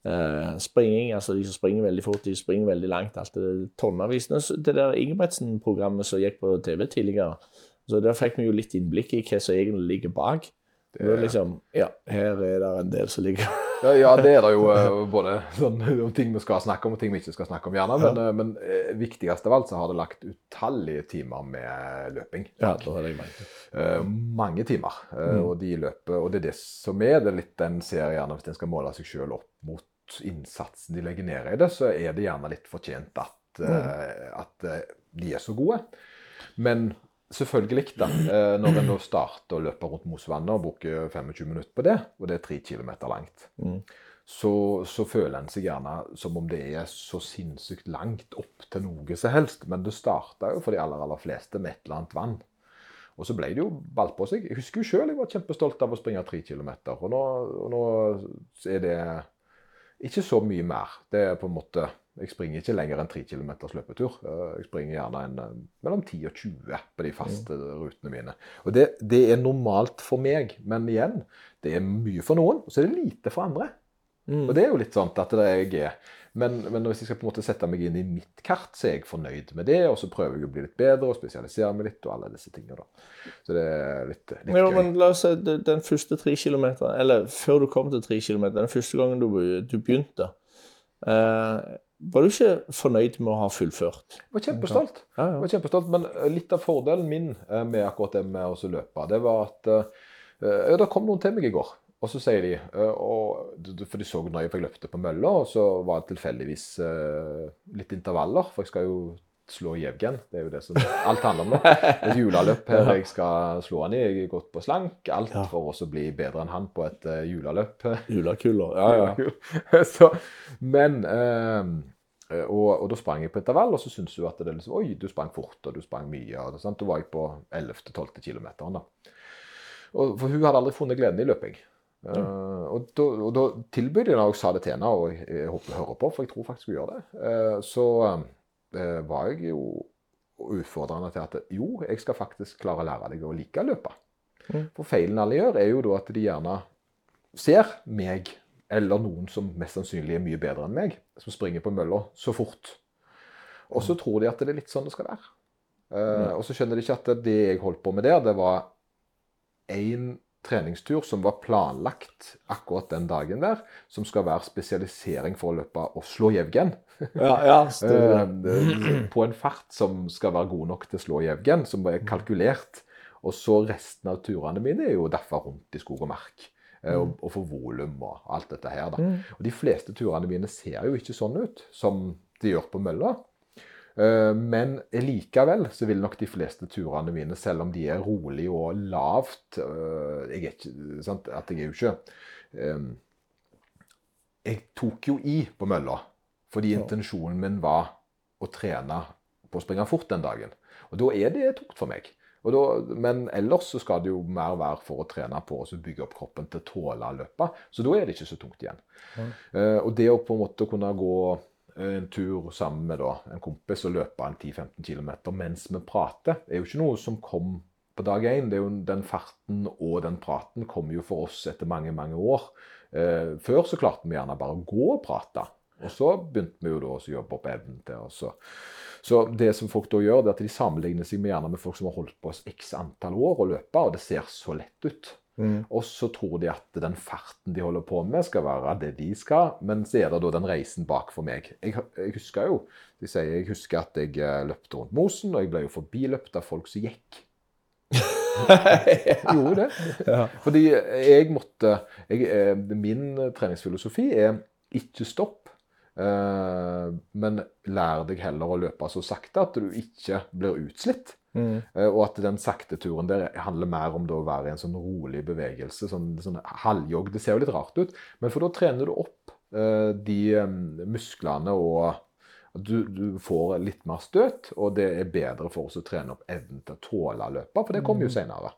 Uh, springing, altså de som springer veldig fort, de springer veldig langt. alt Det tonnevis. Det der Ingebrigtsen-programmet som gikk på TV tidligere, så der fikk vi jo litt innblikk i hva som egentlig ligger bak. Det er liksom, ja, Her er det en del som ligger Ja, ja, det er det jo eh, både sånn, om ting vi skal snakke om, og ting vi ikke skal snakke om, gjerne. Men, ja. men eh, viktigst av alt så har det lagt utallige timer med løping. Ja, det har det jeg mente. Uh, mange timer. Mm. Og de løper, og det er det som er det litt den ser gjerne hvis en skal måle seg sjøl opp mot innsatsen de legger ned i det, så er det gjerne litt fortjent at, uh, at eh, de er så gode. Men selvfølgelig, da, eh, når en da starter å løpe rundt Mosvannet og bruker 25 minutter på det, og det er tre kilometer langt, Mm. så, så føler en seg gjerne som om det er så sinnssykt langt opp til noe som helst. Men det starta jo for de aller, aller fleste med et eller annet vann. Og så ble det jo ball på seg. Jeg husker jo sjøl jeg var kjempestolt av å springe tre kilometer. Og og nå er det ikke så mye mer. Det er på en måte Jeg springer ikke lenger enn 3 km løpetur. Eh, Jeg springer gjerne en, eh, mellom 10 og 20 på de faste rutene mine. Og det, det er normalt for meg, men igjen, det er mye for noen, og så er det lite for andre. Mm. Og det er jo litt sånn at det er jeg er. Men, men hvis jeg skal på en måte sette meg inn i mitt kart, så er jeg fornøyd med det. Og så prøver jeg å bli litt bedre og spesialisere meg litt og alle disse tingene. da. Så det er litt, litt men, gøy. men la oss si den første tre kilometeren, eller før du kom til tre kilometer, den første gangen du, du begynte, eh, var du ikke fornøyd med å ha fullført? Jeg var kjempestolt. Ja, var kjempestolt, Men eh, litt av fordelen min eh, med akkurat det med å løpe, det var at eh, ja, Det kom noen til meg i går. Og så sier de og, For de så nøye, for jeg løpte på mølla, og så var det tilfeldigvis litt intervaller. For jeg skal jo slå Jevgen. Det er jo det som alt handler om nå. Et juleløp her jeg skal slå han i. Jeg er gått på slank. Alt for å bli bedre enn han på et uh, juleløp. Julekuler. Ja, ja. så, men eh, og, og da sprang jeg på intervall, og så syntes hun at det liksom Oi, du sprang fort, og du sprang mye. og det, sant? Da var jeg på 11.-12. kilometeren. da. Og, for hun hadde aldri funnet gleden i løping. Eh, og, da, og da tilbød jeg, når jeg sa det til henne, og jeg, jeg håper hun hører på, for jeg tror faktisk hun gjør det, Uh, så eh, var jeg jo utfordrende til at jo, jeg skal faktisk klare å lære deg å like å løpe. Mm. For feilen alle gjør, er jo da at de gjerne ser meg, eller noen som mest sannsynlig er mye bedre enn meg, som springer på mølla så fort. Og så tror de at det er litt sånn det skal være. Eh, og så skjønner de ikke at det jeg holdt på med der, det var én treningstur som var planlagt akkurat den dagen der, som skal være spesialisering for å løpe og slå Jevgen. ja, ja. Eh, på en fart som skal være god nok til å slå Jevgen, som er kalkulert. Og så resten av turene mine er jo derfor rundt i skog og mark. eh, Og, og for volum og alt dette her. da. Mm. Og de fleste turene mine ser jo ikke sånn ut som de gjør på mølla. Eh, Men likevel så vil nok de fleste turene mine, selv om de er rolig og lavt eh, Jeg er ikke sant, At jeg er jo ikke eh, Jeg tok jo i på mølla fordi intensjonen min var å trene på å springe fort den dagen. Og da er det tungt for meg. Og da, men ellers så skal det jo mer være for å trene på og bygge opp kroppen til å tåle løpet. Så da er det ikke så tungt igjen. Eh, og det å på en måte kunne gå en tur sammen med da, en kompis og løpe en 10-15 km mens vi prater, er jo ikke noe som kom på dag én. Det Den farten og den praten kom jo for oss etter mange, mange år. Eh, før så klarte vi gjerne bare å gå og prate. Og så begynte vi jo da å jobbe opp evnen til oss. Så det som folk da gjør, det er at de sammenligner seg med, gjerne med folk som har holdt på oss x antall år å løpe, og det ser så lett ut. Mm. Og så tror de at den farten de holder på med, skal være det de skal. Men så er det da den reisen bak for meg. Jeg, jeg husker jo de sier, jeg husker at jeg eh, løpte rundt Mosen, og jeg ble jo forbiløpt av folk som gikk. ja. Gjorde det. Ja. Fordi jeg måtte jeg, eh, Min treningsfilosofi er ikke stopp. Uh, men lær deg heller å løpe så sakte at du ikke blir utslitt. Mm. Uh, og at den sakte turen der handler mer om å være i en sånn rolig bevegelse. Sånn, sånn halvjogg. Det ser jo litt rart ut, men for da trener du opp uh, de musklene og du, du, får litt mer støt, og det er bedre for oss å trene opp evnen til å tåle å løpe, for det kommer jo seinere. senere.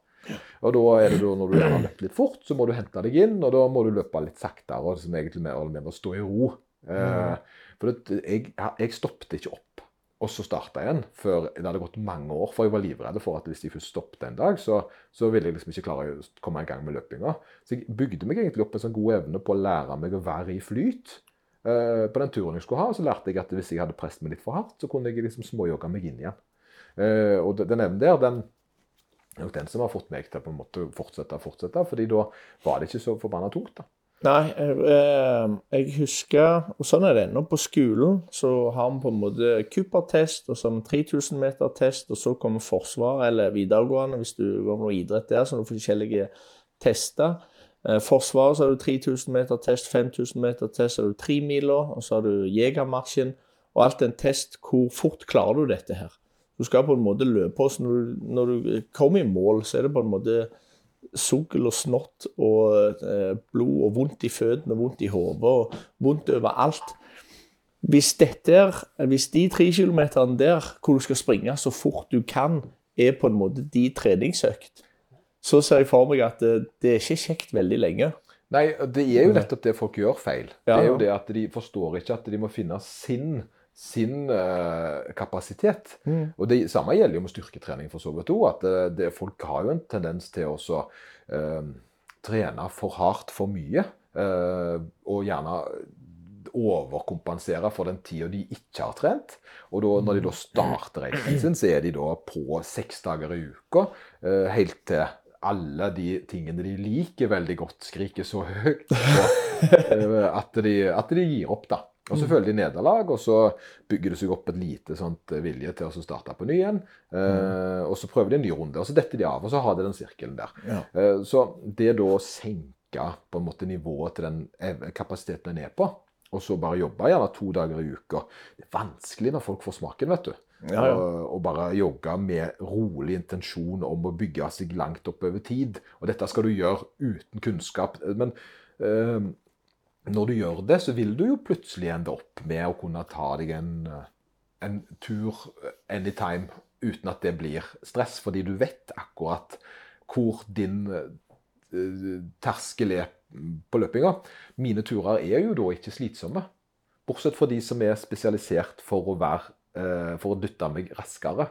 Og da er det da, Når du har løpt litt fort, så må du hente deg inn, og da må du løpe litt saktere. og liksom egentlig mer eller mindre stå i ro. Mm. For det, jeg, jeg stoppet ikke opp, og så starta jeg igjen før det hadde gått mange år. For jeg var livredd for at hvis jeg først stoppet en dag, så, så ville jeg liksom ikke klare å komme i gang med løpinga. Så jeg bygde meg egentlig opp en sånn god evne på å lære meg å være i flyt. Eh, på den turen jeg skulle ha, så lærte jeg at hvis jeg hadde presset meg litt for hardt, så kunne jeg liksom småjogge meg inn igjen. Eh, og den evnen der, den er nok den som har fått meg til å på en måte fortsette og fortsette. fordi da var det ikke så forbanna tungt. da. Nei, eh, jeg husker Og sånn er det ennå. På skolen så har vi på en måte Cooper-test, og så har vi 3000 meter-test, og så kommer Forsvaret eller videregående hvis du går med noe idrett der, så du får forskjellige tester. Eh, Forsvaret så har du 3000 meter-test, 5000 meter-test, så har du tremila, og så har du Jegermarsjen. Og alt en test. Hvor fort klarer du dette her? Du skal på en måte løpe. Så når du, når du kommer i mål, så er det på en måte sugl og snott og eh, blod og vondt i føttene, vondt i hodet og vondt overalt. Hvis, dette, hvis de tre kilometerne der hvor du skal springe så fort du kan, er på en måte de treningsøkt, så ser jeg for meg at det, det er ikke kjekt veldig lenge. Nei, det er jo nettopp det folk gjør feil. Det er jo det at de forstår ikke at de må finne sin sin uh, kapasitet. Mm. Og Det samme gjelder jo med styrketrening for så vidt også, At det, det, folk har jo en tendens til å uh, trene for hardt for mye. Uh, og gjerne overkompensere for den tida de ikke har trent. Og da, når de da starter reisen sin, så er de da på seks dager i uka. helt til alle de tingene de liker veldig godt, skriker så høyt på, at, de, at de gir opp, da. Og så mm. føler de nederlag, og så bygger det seg opp et lite sånt eh, vilje til å starte på ny igjen. Eh, og så prøver de en ny runde, og så detter de av, og så har de den sirkelen der. Ja. Uh, så det da å senke på en måte nivået til den kapasiteten en er på, og så bare jobbe gjerne to dager i uka Det er vanskelig når folk får smaken, vet du. Ja, ja. Og, bare jogge med rolig intensjon om å bygge seg langt opp over tid. Og dette skal du gjøre uten kunnskap. Men uh, når du gjør det, så vil du jo plutselig ende opp med å kunne ta deg en, en tur anytime uten at det blir stress, fordi du vet akkurat hvor din uh, terskel er på løpinga. Mine turer er jo da ikke slitsomme. Bortsett fra de som er spesialisert for å, være, uh, for å dytte meg raskere.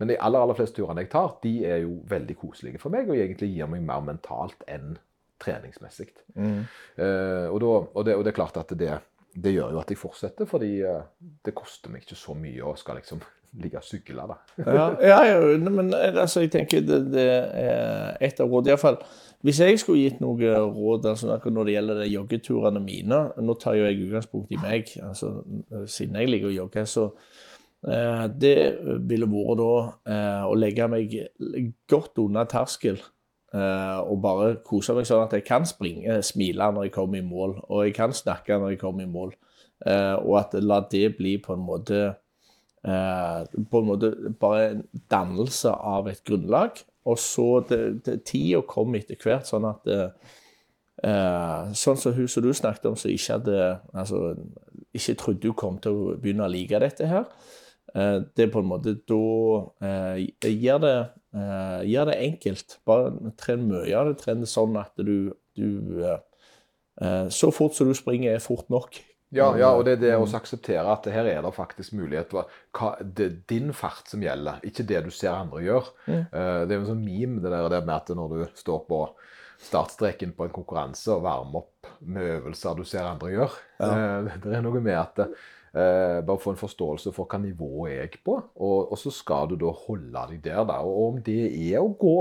Men de aller, aller fleste turene jeg tar, de er jo veldig koselige for meg og egentlig gir meg mer mentalt enn treningsmessig. Mm. Uh, og, og, det, og, det, er klart at det, det, gjør jo at jeg fortsetter, fordi uh, det koster meg ikke så mye å skal liksom ligge og sykle. da. ja, ja, ja, men altså, jeg tenker det, det er et av rådene. Iallfall hvis jeg skulle gitt noe råd altså, når det gjelder de joggeturene mine Nå tar jo jeg utgangspunkt i meg, altså, siden jeg liker å jogge. så eh, Det ville vært da eh, å legge meg godt under terskel og bare kose meg sånn at jeg kan springe, smile når jeg kommer i mål, og jeg kan snakke når jeg kommer i mål. Uh, og at la det bli på en måte uh, På en måte bare en dannelse av et grunnlag. Og så Tida kom etter hvert, sånn at Sånn som hun som du snakket om, som ikke hadde altså, ikke trodde hun kom til å begynne å like dette her. Det er på en måte Da gir det Uh, gjør det enkelt. Bare tren mye av det. Tren det sånn at du, du uh, Så fort som du springer, er fort nok. Ja, ja, og det er det å akseptere at her er det faktisk mulighet hva, det er din fart som gjelder, ikke det du ser andre gjør. Eh, det er jo en sånn meme det der det med at når du står på startstreken på en konkurranse og varmer opp med øvelser du ser andre gjør. Eh, det er noe med at eh, bare få en forståelse for hva nivå er jeg på, og, og så skal du da holde deg der. da, Og om det er å gå,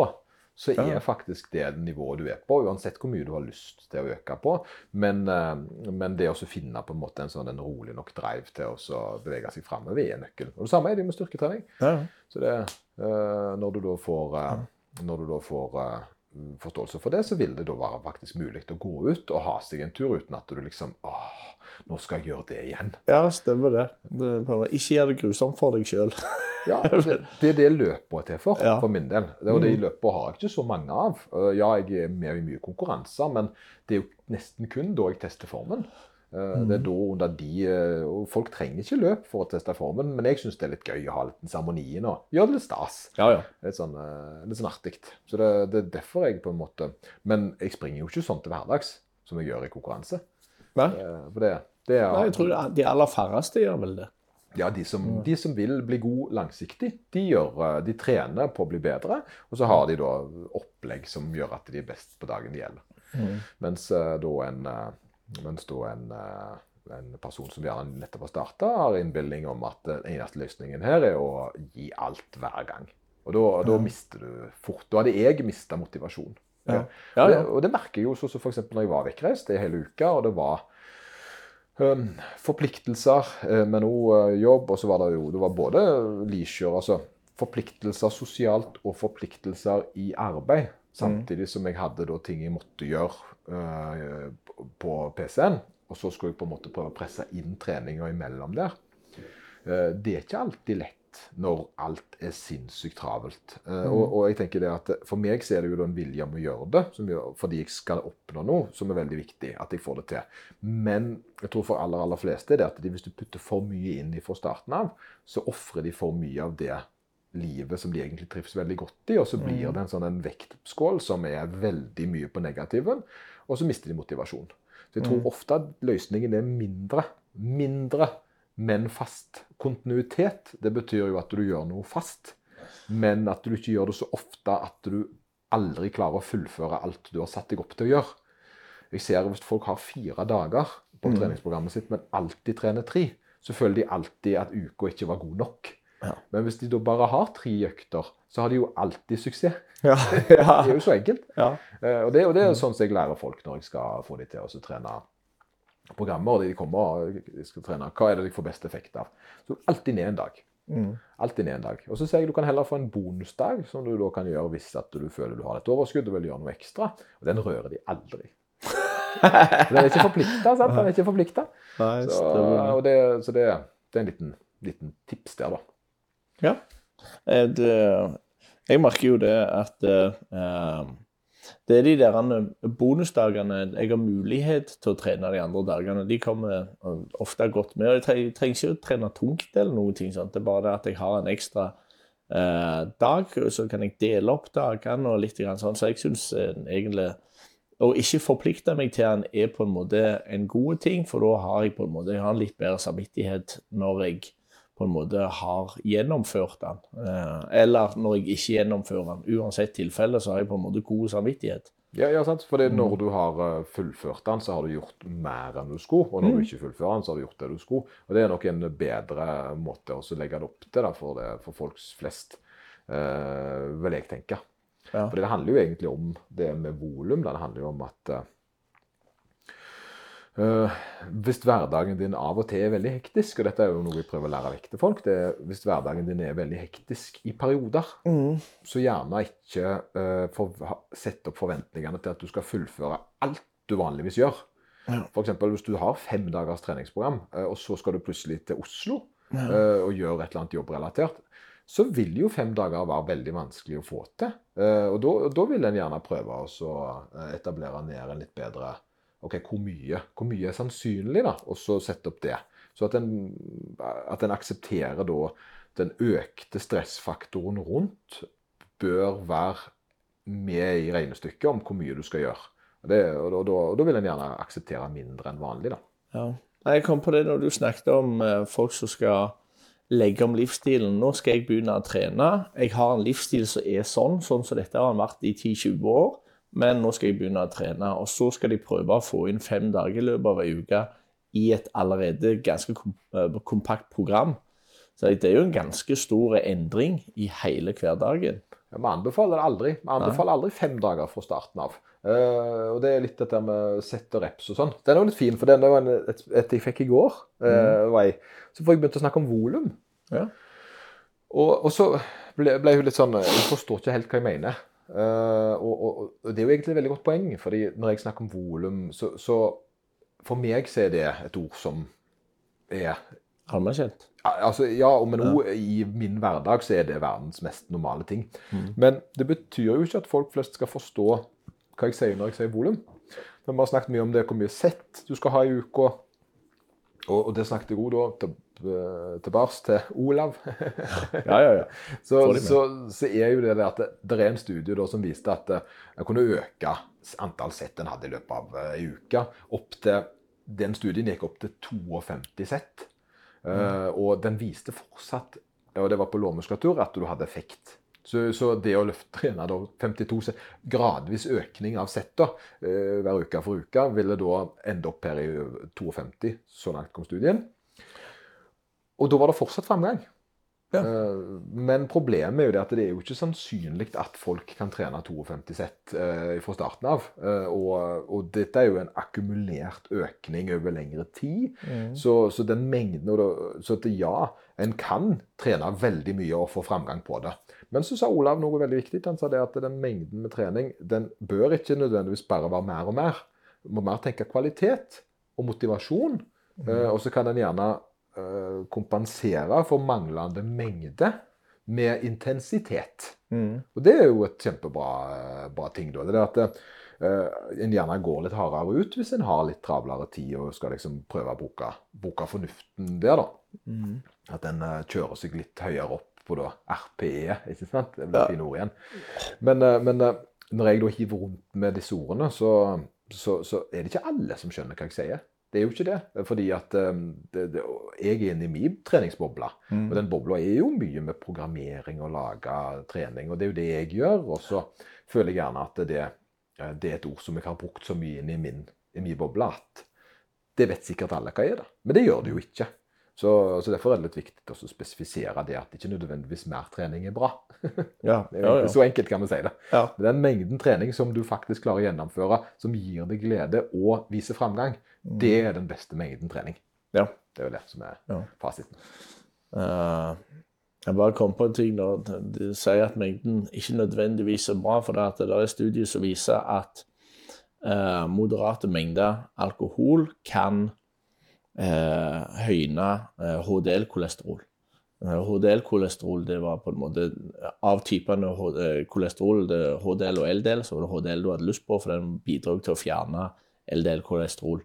så er faktisk det nivået du er på, uansett hvor mye du har lyst til å øke på. Men, eh, men det å finne på en måte en sånn en rolig nok drive til å bevege seg framover, er nøkkelen. Og det samme er det med styrketrening. Ja. Så det, eh, når du da får, eh, du da får forståelse for det, så vil det da være faktisk mulig å gå ut og ha seg en tur uten at du liksom åh, nå skal jeg gjøre det igjen. ja, stemmer det. det ikke gjør det grusomt for deg sjøl. Ja, det, det er det løpet er til for, Ja. for min del. Og de løpene har jeg ikke så mange av. Uh, Ja, jeg er med i mye konkurranser, men det er jo nesten kun da jeg tester formen. Uh, Det er da under de uh, Og folk trenger ikke løp for å teste formen, men jeg syns det er litt gøy å ha litt seremonien og gjøre det litt stas. Ja, ja. Litt sånn, litt sånn artig. Så det, det er derfor jeg på en måte Men jeg springer jo ikke sånn til hverdags som jeg gjør i konkurranse. Nei? For det, det er Nei, jeg tror de aller færreste gjør vel det. ja, de som, de som vil bli god langsiktig, de, gjør, eh, de trener på å bli bedre. Og så har de da opplegg som gjør at de er best på dagen det gjelder. Mens eh, da en, eh, mens da en, en person som gjerne nettopp har starta, har innbilning om at den eneste løsningen her er å gi alt hver gang. Og da, da mister du fort. Da hadde jeg mista motivasjon. Ja. Og, Ja, det, ja. og det merker jeg jo sånn som f.eks. når jeg var vekkreist en hel uke, og det var forpliktelser, eh, men òg jobb. Og så var det jo det var både leisure, altså forpliktelser sosialt og forpliktelser i arbeid. Samtidig som jeg hadde da ting jeg måtte gjøre eh, på PC-en. Og så skulle jeg på en måte prøve å presse inn treninga imellom der. Eh, det er ikke alltid lett når alt er sinnssykt travelt. Eh, og, og jeg tenker det at For meg så er det jo en vilje om å gjøre det, som gjør, fordi jeg skal oppnå noe, som er veldig viktig. At jeg får det til. Men jeg tror for aller aller fleste er det at de, hvis du putter for mye inn fra starten av, så ofrer de for mye av det livet som de egentlig trives veldig godt i, og så blir det en sånn en vektskål som er veldig mye på negativen, og så mister de motivasjon. Så jeg tror ofte at løsningen er mindre. Mindre, men fast. Kontinuitet, det betyr jo at du gjør noe fast, men at du ikke gjør det så ofte at du aldri klarer å fullføre alt du har satt deg opp til å gjøre. Jeg ser hvis folk har fire dager på treningsprogrammet sitt, men alltid trener tre, så føler de alltid at uka ikke var god nok. Ja. Men hvis de da bare har tre økter, så har de jo alltid suksess. Ja. Det er jo så enkelt. ja. Eh, Og det, og det er sånn som jeg lærer folk når jeg skal få dem til å så trene programmer. og De kommer og de skal trene. Hva er det de får best effekt av? Så alltid ned en dag. Alltid ned en dag. Og så sier jeg du kan heller få en bonusdag, som du da kan gjøre hvis at du føler du har et overskudd og vil gjøre noe ekstra. Og den rører de aldri. Den er ikke forplikta, sant? Den er ikke forplikta. Så, det, så det, det er en liten, liten tips der, da. Ja. Eh, Det, jeg merker jo det at eh, det er de der bonusdagene jeg har mulighet til å trene de andre dagene. De kommer eh, ofte godt med. og Jeg trenger, ikke å trene tungt eller noe. ting sånt. Det er bare det at jeg har en ekstra eh, dag, så kan jeg dele opp dagene og litt sånn. Så jeg syns eh, egentlig å ikke forplikte meg til den er på en måte en god ting, for da har jeg på en måte jeg har en litt bedre samvittighet når jeg på en måte har gjennomført den. Eh, eller når jeg ikke gjennomfører den. Uansett tilfelle så har jeg på en måte god samvittighet. Ja, ja sant? For når du har eh, fullført den, så har du gjort mer enn du skulle. Og når du ikke fullfører den, så har du gjort det du skulle. Og det er nok en bedre måte å legge det opp til da, for, det, for folks flest, eh, vil jeg tenke. Ja. For det handler jo egentlig om det med volum. Det handler jo om at eh, hvis hverdagen din av og til er veldig hektisk, og dette er jo noe vi prøver å lære vekk til folk, det er hvis hverdagen din er veldig hektisk i perioder, så gjerne ikke uh, for, sett opp forventningene til at du skal fullføre alt du vanligvis gjør. For eksempel hvis du har fem dagers treningsprogram, uh, og så skal du plutselig til Oslo eh, og gjøre et eller annet jobbrelatert, så vil jo fem dager være veldig vanskelig å få til. Og da, vil en gjerne prøve å etablere ned en litt bedre Ok, hvor mye, hvor mye er sannsynlig, da? Og så sette opp det. Så at en, at en aksepterer da den økte stressfaktoren rundt bør være med i regnestykket om hvor mye du skal gjøre. Det, og, da, og da vil en gjerne akseptere mindre enn vanlig. da. Ja. Jeg kom på det når du snakket om eh, folk som skal legge om livsstilen. Nå skal jeg begynne å trene. Jeg har en livsstil som er sånn, sånn som dette har den vært i 10-20 år. Men nå skal jeg begynne å trene. Og så skal de prøve å få inn fem dager i løpet av ei uke i et allerede ganske eh, kompakt program. Så det er jo en ganske stor endring i hele hverdagen. Ja, Vi anbefaler det aldri. Vi anbefaler aldri fem dager fra starten av. Uh, og det er litt dette med sett og reps og sånn. Den er jo litt fin, for den var et, et jeg fikk i går. Uh, mm. Så får jeg begynt å snakke om volum. Ja. Og, og så ble, ble hun litt sånn Jeg forstår ikke helt hva jeg mener. Eh, og, og, og det er jo egentlig et veldig godt poeng, fordi når jeg snakker om volum, så, så For meg så er det et ord som er Allmennkjent. Ja, Altså, ja, men òg i min hverdag så er det verdens mest normale ting. Men det betyr jo ikke at folk flest skal forstå hva jeg sier når jeg sier volum. Men Vi har snakket mye om det, hvor mye sett du skal ha i uka. Og, og det snakket jeg òg da tilbake til Olav. Ja, ja, ja. så, så, så er jo det at det, det er en studie da som viste at en jeg kunne øke antall sett en hadde i løpet av ei uke. Opp til, den studien gikk opp til 52 sett. Eh, og den viste fortsatt, og det var på lårmuskulatur, at du hadde effekt. Så, så det å løfte trene da 52 sett, gradvis økning av sett da, eh, hver uke for uke, ville da ende opp her i 52, så langt kom studien. Og da var det fortsatt framgang. Ja. Eh, Men problemet er jo det at det er jo ikke sannsynlig at folk kan trene 52 sett eh, fra starten av. Eh, og, og dette er jo en akkumulert økning over lengre tid. Så, så den mengden Så at ja, en kan trene veldig mye og få framgang på det. Men så sa Olav noe veldig viktig. Han sa det at den mengden med trening den bør ikke nødvendigvis bare være mer og mer. Du må mer tenke kvalitet og motivasjon. Mm. og så kan en gjerne kompensere for manglende mengde med intensitet. Og det er jo et kjempebra eh, ting. da. Det er at uh, en gjerne går litt hardere ut hvis en har litt travlere tid og skal liksom prøve å bruke, bruke fornuften der. da. At en uh, kjører seg litt høyere opp på da RPE. ikke sant? Det blir Ja. fine ord igjen. Men, uh, men eh, når jeg da hiver rundt med disse ordene, så, så, så er det ikke alle som skjønner hva jeg sier. Det er jo ikke det. Fordi at eh, det, det, jeg er inne i min treningsboble. Og den bobla er jo mye med programmering og lage trening, og det er jo det jeg gjør. Og så føler jeg gjerne at det, eh, det er et ord som jeg har brukt så mye inn i min, i min boble at det vet sikkert alle hva er. da. Men det gjør det jo ikke. Så, så derfor er det litt viktig å spesifisere det at ikke nødvendigvis mer trening er bra. Ja, ja, ja. Så enkelt kan vi si det. Den mengden trening som du faktisk klarer å gjennomføre, som gir deg glede og viser framgang, det er den beste mengden trening. Ja. Det er jo det som er Ja. fasiten. Uh, jeg bare kom på en ting når de sier at mengden ikke nødvendigvis er bra, for det, at det er studier som viser at uh, moderate mengder alkohol kan uh, høyne HDL-kolesterol. HDL-kolesterol det var på en måte av typene kolesterol, det er HDL og LDL, så var det HDL du hadde lyst på, for den bidro til å fjerne LDL-kolesterol.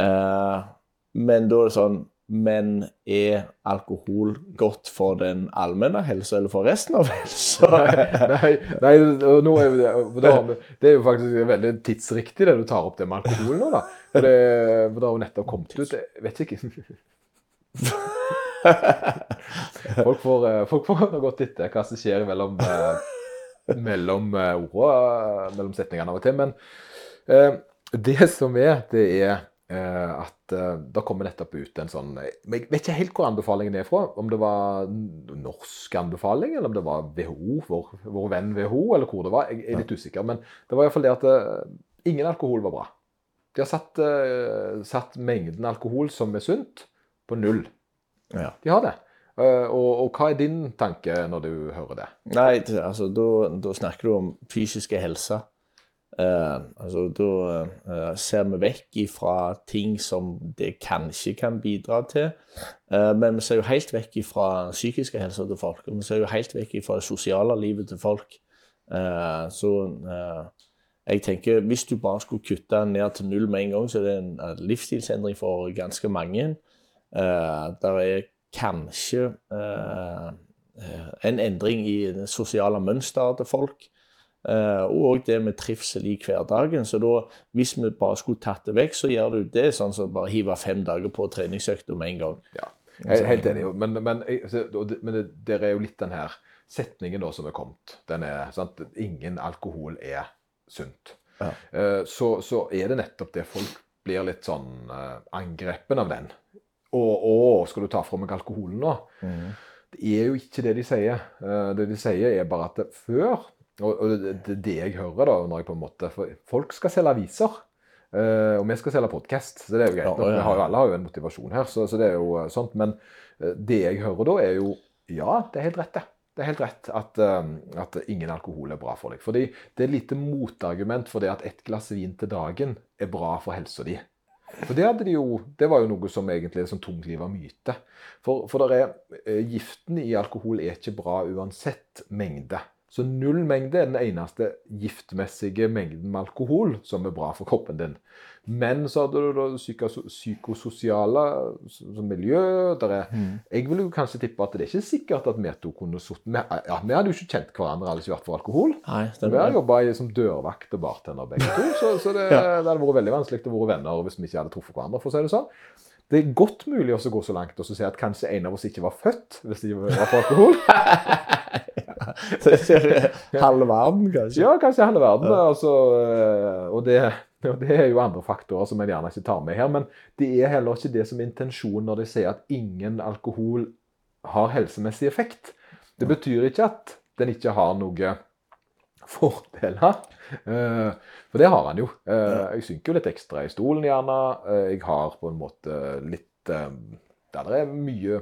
Eh, men da er det sånn Men er alkohol godt for den allmenne helsa, eller for resten av helsa? nei, nei, nei er det, da det er jo faktisk veldig tidsriktig det du tar opp det med alkohol nå, da. For det, for det har jo nettopp kommet ut Jeg vet ikke. Folk får, eh, folk får godt etter hva som skjer mellom, eh, mellom ordene, mellom setningene av og til. Men det som er, det er at eh, da kommer nettopp ut en sånn men Jeg vet ikke helt hvor anbefalingen er fra. Om det var norsk anbefaling, eller om det var WHO, vår, vår venn WHO, eller hvor det var. Jeg er litt usikker. Men det var iallfall det at eh, ingen alkohol var bra. De har satt, eh, satt mengden alkohol som er sunt, på null. Ja. De har det. Eh, og, og hva er din tanke når du hører det? Nei, altså, da snakker du om fysiske helse. Eh, altså, da eh, ser vi vekk ifra ting som det kanskje kan bidra til. Eh, men vi ser jo helt vekk ifra psykiske helser til folk. Og vi ser jo helt vekk ifra det sosiale livet til folk. Så jeg tenker hvis du bare skulle kutte ned til null med en gang, så er det en livsstilsendring for ganske mange. Der er kanskje en endring i det sosiale mønsteret til folk. Eh, og det med trivsel i hverdagen. Så da, hvis vi bare skulle tatt det vekk, så gjør du det sånn som bare hive fem dager på treningsøkta med en gang. Ja, er helt enig. Men, men, men det, er jo litt den her setningen da som er kommet. Den er sant? Ingen alkohol er sunt. Ja. Eh, Så, så er det nettopp det folk blir litt sånn eh, angrepen av den. Og, og skal du ta fra meg alkoholen nå? Det er jo ikke det de sier. Det de sier er bare at før Og, og det, det jeg hører da, når jeg på en måte For folk skal selge aviser. eh, og vi skal selge podkast, så det er jo greit. Ja, ja, har jo, alle har jo en motivasjon her, så, så det er jo eh, sånt. Men eh, det jeg hører da, er jo Ja, det er helt rett, det. Det er helt rett at, at ingen alkohol er bra for deg. Fordi det er lite motargument for det at ett glass vin til dagen er bra for helsa di. For det, hadde de jo, det var jo noe som egentlig er sånn tungliva myte. For, for der er, giften i alkohol er ikke bra uansett mengde. Så null mengde er den eneste giftmessige mengden med alkohol som er bra for kroppen din. Men så hadde du da psyko- psykososiale miljø. Der er, Jeg vil jo kanskje tippe at det er ikke sikkert at vi to kunne sittet vi, ja, vi hadde jo ikke kjent hverandre hadde ikke vært for alkohol. Nei, Vi har jobba som dørvakt og bartender begge to, så, så det, Ja. det hadde vært veldig vanskelig å være venner hvis vi ikke hadde truffet hverandre. for å si Det sånn. Det er godt mulig å gå så langt og si at kanskje en av oss ikke var født hvis det var for alkohol. Halve verden, kanskje. Ja, kanskje halve verden. Altså, eh, og, det, og det er jo andre faktorer som jeg gjerne ikke tar med her. Men det er heller ikke det som er intensjonen når de sier at ingen alkohol har helsemessig effekt. Det betyr ikke at den ikke har noe fordeler. Eh, For det har han jo. Eh, Jeg synker jo litt ekstra i stolen gjerne. Jeg har på en måte litt det er mye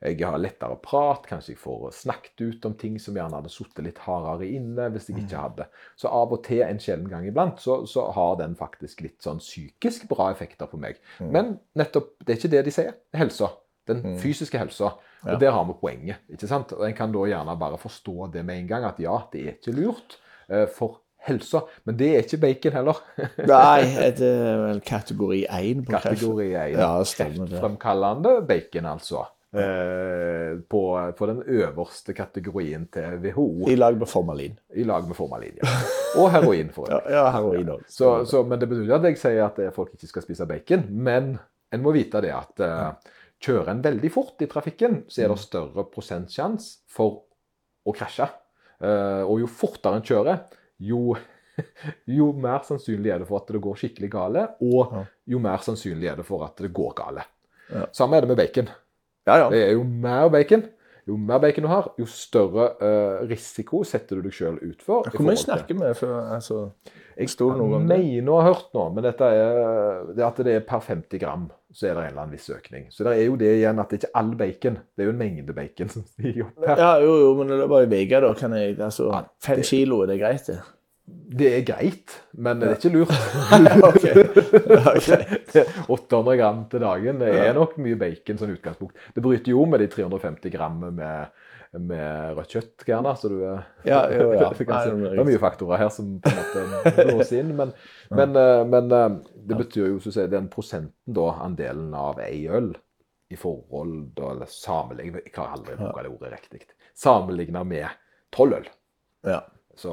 jeg har lettere prat, kanskje jeg får snakket ut om ting som gjerne hadde sittet litt hardere inne hvis jeg ikke hadde. Så av og til en sjelden gang iblant så, så har den faktisk litt sånn psykisk bra effekter på meg. Men nettopp, det er ikke det de sier. Er helsa. Den fysiske helsa. Og der har vi poenget. ikke sant? Og En kan da gjerne bare forstå det med en gang, at ja, det er ikke lurt eh, for helsa. Men det er ikke bacon heller. Nei, det er vel kategori 1 på kreft. Kategori 1. Ja. Kreftfremkallende bacon, altså. Eh, på, på den øverste kategorien til WHO, I lag med formalin. i lag med formalin. Ja. Og heroin, for øvrig. ja heroin òg. Så, så, men det betyr at jeg sier at folk ikke skal spise bacon. Men en må vite det at eh, kjører en veldig fort i trafikken, så er det større prosentsjanse for å krasje. Eh, og jo fortere en kjører, jo, jo mer sannsynlig er det for at det går skikkelig gale, og jo mer sannsynlig er det for at det går gale. Ja. Samme er det med bacon. Ja, ja. Det er jo mer bacon. Jo mer bacon du har, jo større uh, risiko setter du deg sjøl ut for. Hvor mye snakker vi før altså, jeg noe mener å ha hørt nå, men dette er, det at det er per 50 gram, så er det en eller annen viss økning. Så det er jo det igjen at det er ikke all bacon, det er jo en mengde bacon som stiger opp her. Ja, jo, jo, men det er bare i uka, da. Kan jeg, altså, fem kilo, er det greit, det? Det er greit, men det er ikke lurt. okay. Ok. 800 gram til dagen, det er nok mye bacon som utgangspunkt. Det bryter jo med de 350 gram med, med rødt kjøtt, gjerne, så du er Ja, jo, ja. det, er mye faktorer her som på en måte blåser inn, men, men, eh, men eh, det betyr jo så å si, den prosenten da, andelen av ei øl i forhold da, eller sammenlignet, jeg har aldri brukt det ordet riktig, sammenlignet med tolv øl. Ja. Så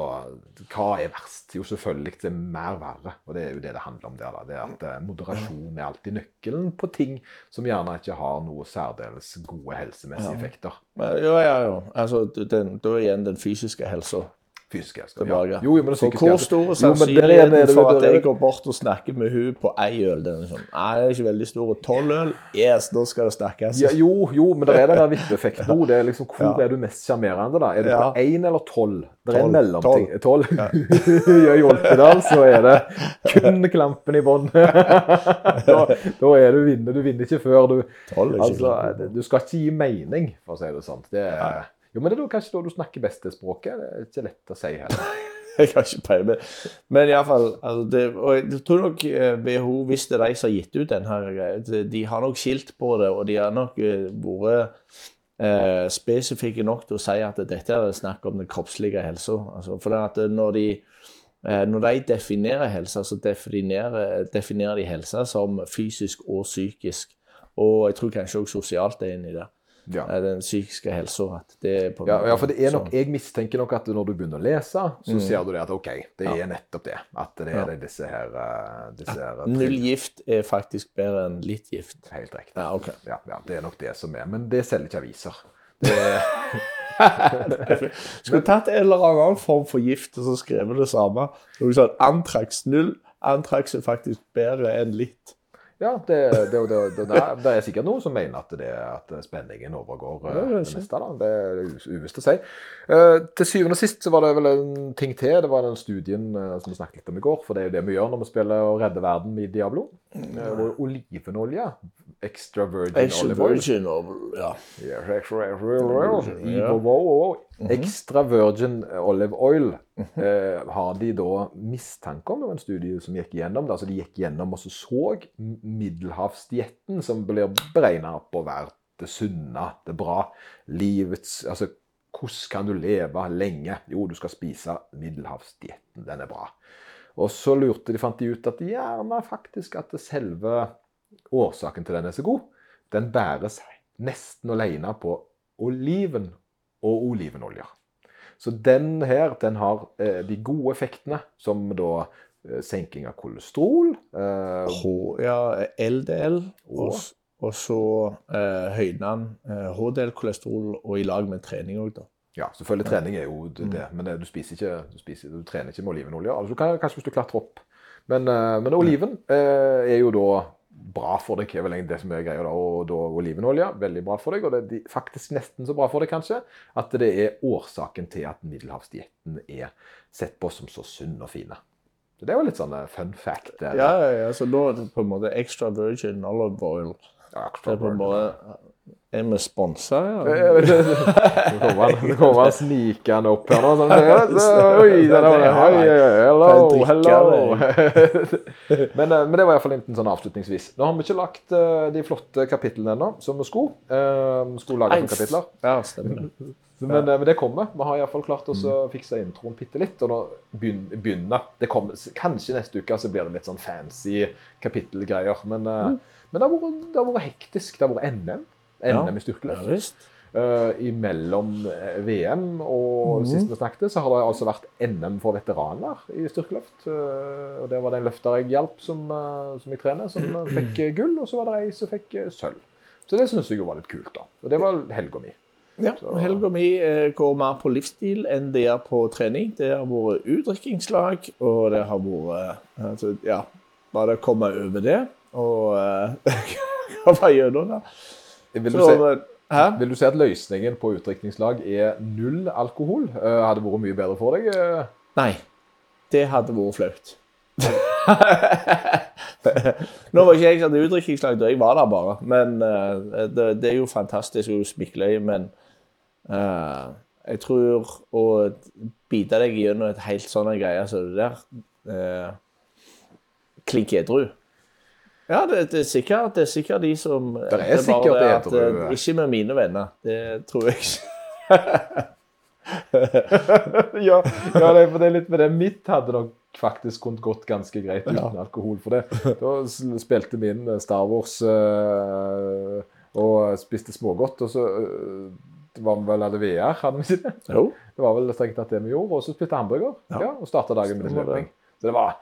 hva er verst? Jo, selvfølgelig det er mer verre. Og det er jo det det handler om der. da. Det er at eh, Moderasjon er alltid nøkkelen på ting som gjerne ikke har noe særdeles gode helsemessige effekter. Ja, ja, ja, ja. Altså, den, da er igjen den fysiske helsa Fysisk elsker. Ja. Jo, jo, men det hvor stor sannsynligheten er- for at jeg går bort og snakker med hun på ei øl? Den er sånn, Nei, det er ikke veldig stor. Tolv øl? Yes, da skal det snakkes. Ja, jo, jo, men det er den der vippeffekten nå. Det er liksom, hvor Ja. er du mest sjarmerende, da? Er du på én eller tolv? Det er en mellomting. Tolv. I Joltedal, så er det kun klampen i bånn. da, da er du vinner. Du vinner ikke før du Tolv er ikke Altså, du skal ikke gi mening, for å si det sånn. Det er, jo, men det er da kanskje da du snakker beste språket. Det er ikke lett å si heller. Jeg har ikke peiling. Men, iallfall altså det, Og jeg tror nok eh, WHO, hvis det er de som har gitt ut den her greia, de- har nok skilt på det, og de har nok eh, vært eh, spesifikke nok til å si at dette er snakk om den kroppslige helsa. Altså, for at når de eh, når de definerer helse, så definerer, definerer de helse som fysisk og psykisk. Og jeg tror kanskje også sosialt er inni det. Ja. den psykiske helsa. Det Ja, ja, for det er nok, sånn. jeg mistenker nok at når du begynner å lese, så ser du det at OK, det Ja. er nettopp det. At det er disse her, eh, disse her Null gift er faktisk bedre enn litt gift. Helt riktig. Ja, okay. Ja, det er nok det som er. Men det selger ikke aviser. Det Skulle tatt en eller annen form for gift og så skrevet det samme. Sånn Antrax null. Antrax er faktisk bedre enn litt. Ja, det, det, det, det, er, er sikkert noen som mener at, det, at spenningen overgår eh, Ja, det neste. det meste. Da. Det er uvisst å si. Eh, til syvende og sist så var det vel en ting til. Det var den studien eh, som vi snakket litt om i går. For det er jo det vi gjør når vi spiller og redder verden i Diablo. Uh, hvor olivenolje, extra virgin Extra olive oil virgin ja. Extra virgin olive oil eh, har de da mistanke om. Det var en studie som gikk gjennom det. Altså de gikk gjennom og så så middelhavsdietten, som blir beregna på å være det sunne, det bra. Livets Altså, hvordan kan du leve lenge? Jo, du skal spise middelhavsdietten. Den er bra. Og så lurte de, fant de ut at gjerne faktisk at selve årsaken til den er så god, den bæres nesten alene på oliven og olivenoljer. Så den her, den har eh, de gode effektene, som da eh, senking av kolesterol. Eh, H, ja, LDL. Og, Og? så eh, høyner den eh, HDL-kolesterol og i lag med trening òg, da. Ja, selvfølgelig trening er jo det, mm. men du spiser ikke, du, spiser, du trener ikke med olivenolje. Altså, du kan, kanskje hvis du klatrer opp. Men, eh, men oliven eh, er jo da bra for deg, er vel egentlig det som er greia. da, Og da olivenolje, veldig bra for deg. Og det er de- faktisk nesten så bra for deg, kanskje, at det er årsaken til at middelhavsdietten er sett på som så sunn og fine. Så det er jo litt sånn eh, fun fact. eh, Ja, ja, ja, så nå er det på en måte extra virgin olive oil. ja, en måte Er vi sponsa? Ja? Nå kommer han, nå kommer han snikende opp her nå. Sånn, oi, det var det. Oi, hello, hello. Men, eh, men det var iallfall en sånn avslutningsvis. Nå har vi ikke lagt eh, de flotte kapitlene ennå, som vi skulle. Vi skulle lage noen kapitler. Ja, stemmer. Men, eh, men det kommer. Vi har iallfall klart å fikse introen bitte litt. Og nå begynner det kommer, Kanskje neste uke så blir det litt sånn fancy kapittelgreier. Men, eh, men det, har vært, det har vært hektisk. Det har vært NM. Ja. NM i Ja, styrkeløft. visst. Uh, imellom eh, VM og mm. sist vi snakket, så har det altså vært NM for veteraner i styrkeløft. Uh, og Det var det en løfter jeg hjalp, som, uh, som jeg trener, som fikk gull. Og så var det ei som fikk sølv. Så det syns jeg jo var litt kult. da. Og det var helga mi. Ja, og Helga mi går mer på livsstil enn det er på trening. Det har vært utdrikkingslag, og det har vært altså, Ja, bare komme over det og hva komme gjennom det. Vil du, se, hæ? vil du si at løsningen på utdrikningslag er null alkohol? Uh, hadde vært mye bedre for deg? Uh, Nei. Det hadde vært flaut. Nå var ikke jeg sånn utdrikningslag da jeg var der, bare. Men uh, det, det er jo fantastisk å smikle i. Men uh, jeg tror å bite deg gjennom et helt sånn greie som det der uh, Klink edru. Ja, det, det, er sikkert, det er sikkert de som Det er bare sikkert det at, tror eh, Ikke med mine venner. Det tror jeg ikke. ja, ja det, for det er litt med det. Mitt hadde nok faktisk kunnet gått ganske greit uten alkohol. For det. Da spilte vi inn Star Wars øh, og spiste smågodt. Og så øh, var vi vel hadde VR, hadde vi ikke det? Jo. Det var vel strengt tatt det vi gjorde. Og så spiste hamburger. Ja. Ja. og starta dagen med litt det. løping. Så det var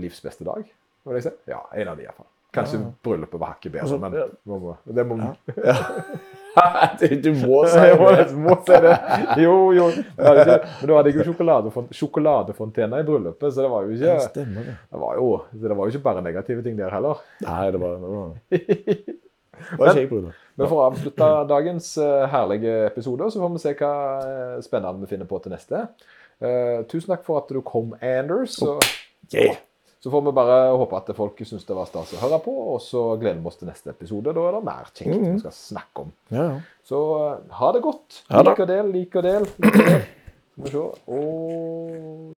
livs beste dag. Vil jeg sa? Ja, en av de iallfall. Kanskje bryllupet var hakket bedre, Altså, men ja. må, det må du, du må si må, det. må si det. Jo, jo. Det men da hadde jeg jo sjokoladefont sjokoladefontene i bryllupet, så det var jo ikke Stemmer det. det var jo, det var jo ikke bare negative ting der heller. Nei, det var det. Var, det var bror. Men for å avslutte dagens eh, herlige episode, så får vi se hva eh, spennende vi finner på til neste. Uh, tusen takk for at du kom, Anders. Og, Yeah. Så får vi bare håpe at folk syns det var stas å høre på, og så gleder vi oss til neste episode. Da er det mer kjekt vi skal snakke om. Ja, ja. Så eh, ha det godt. Ja. Lik og del, lik og del. Lik og del. Skal vi se. Og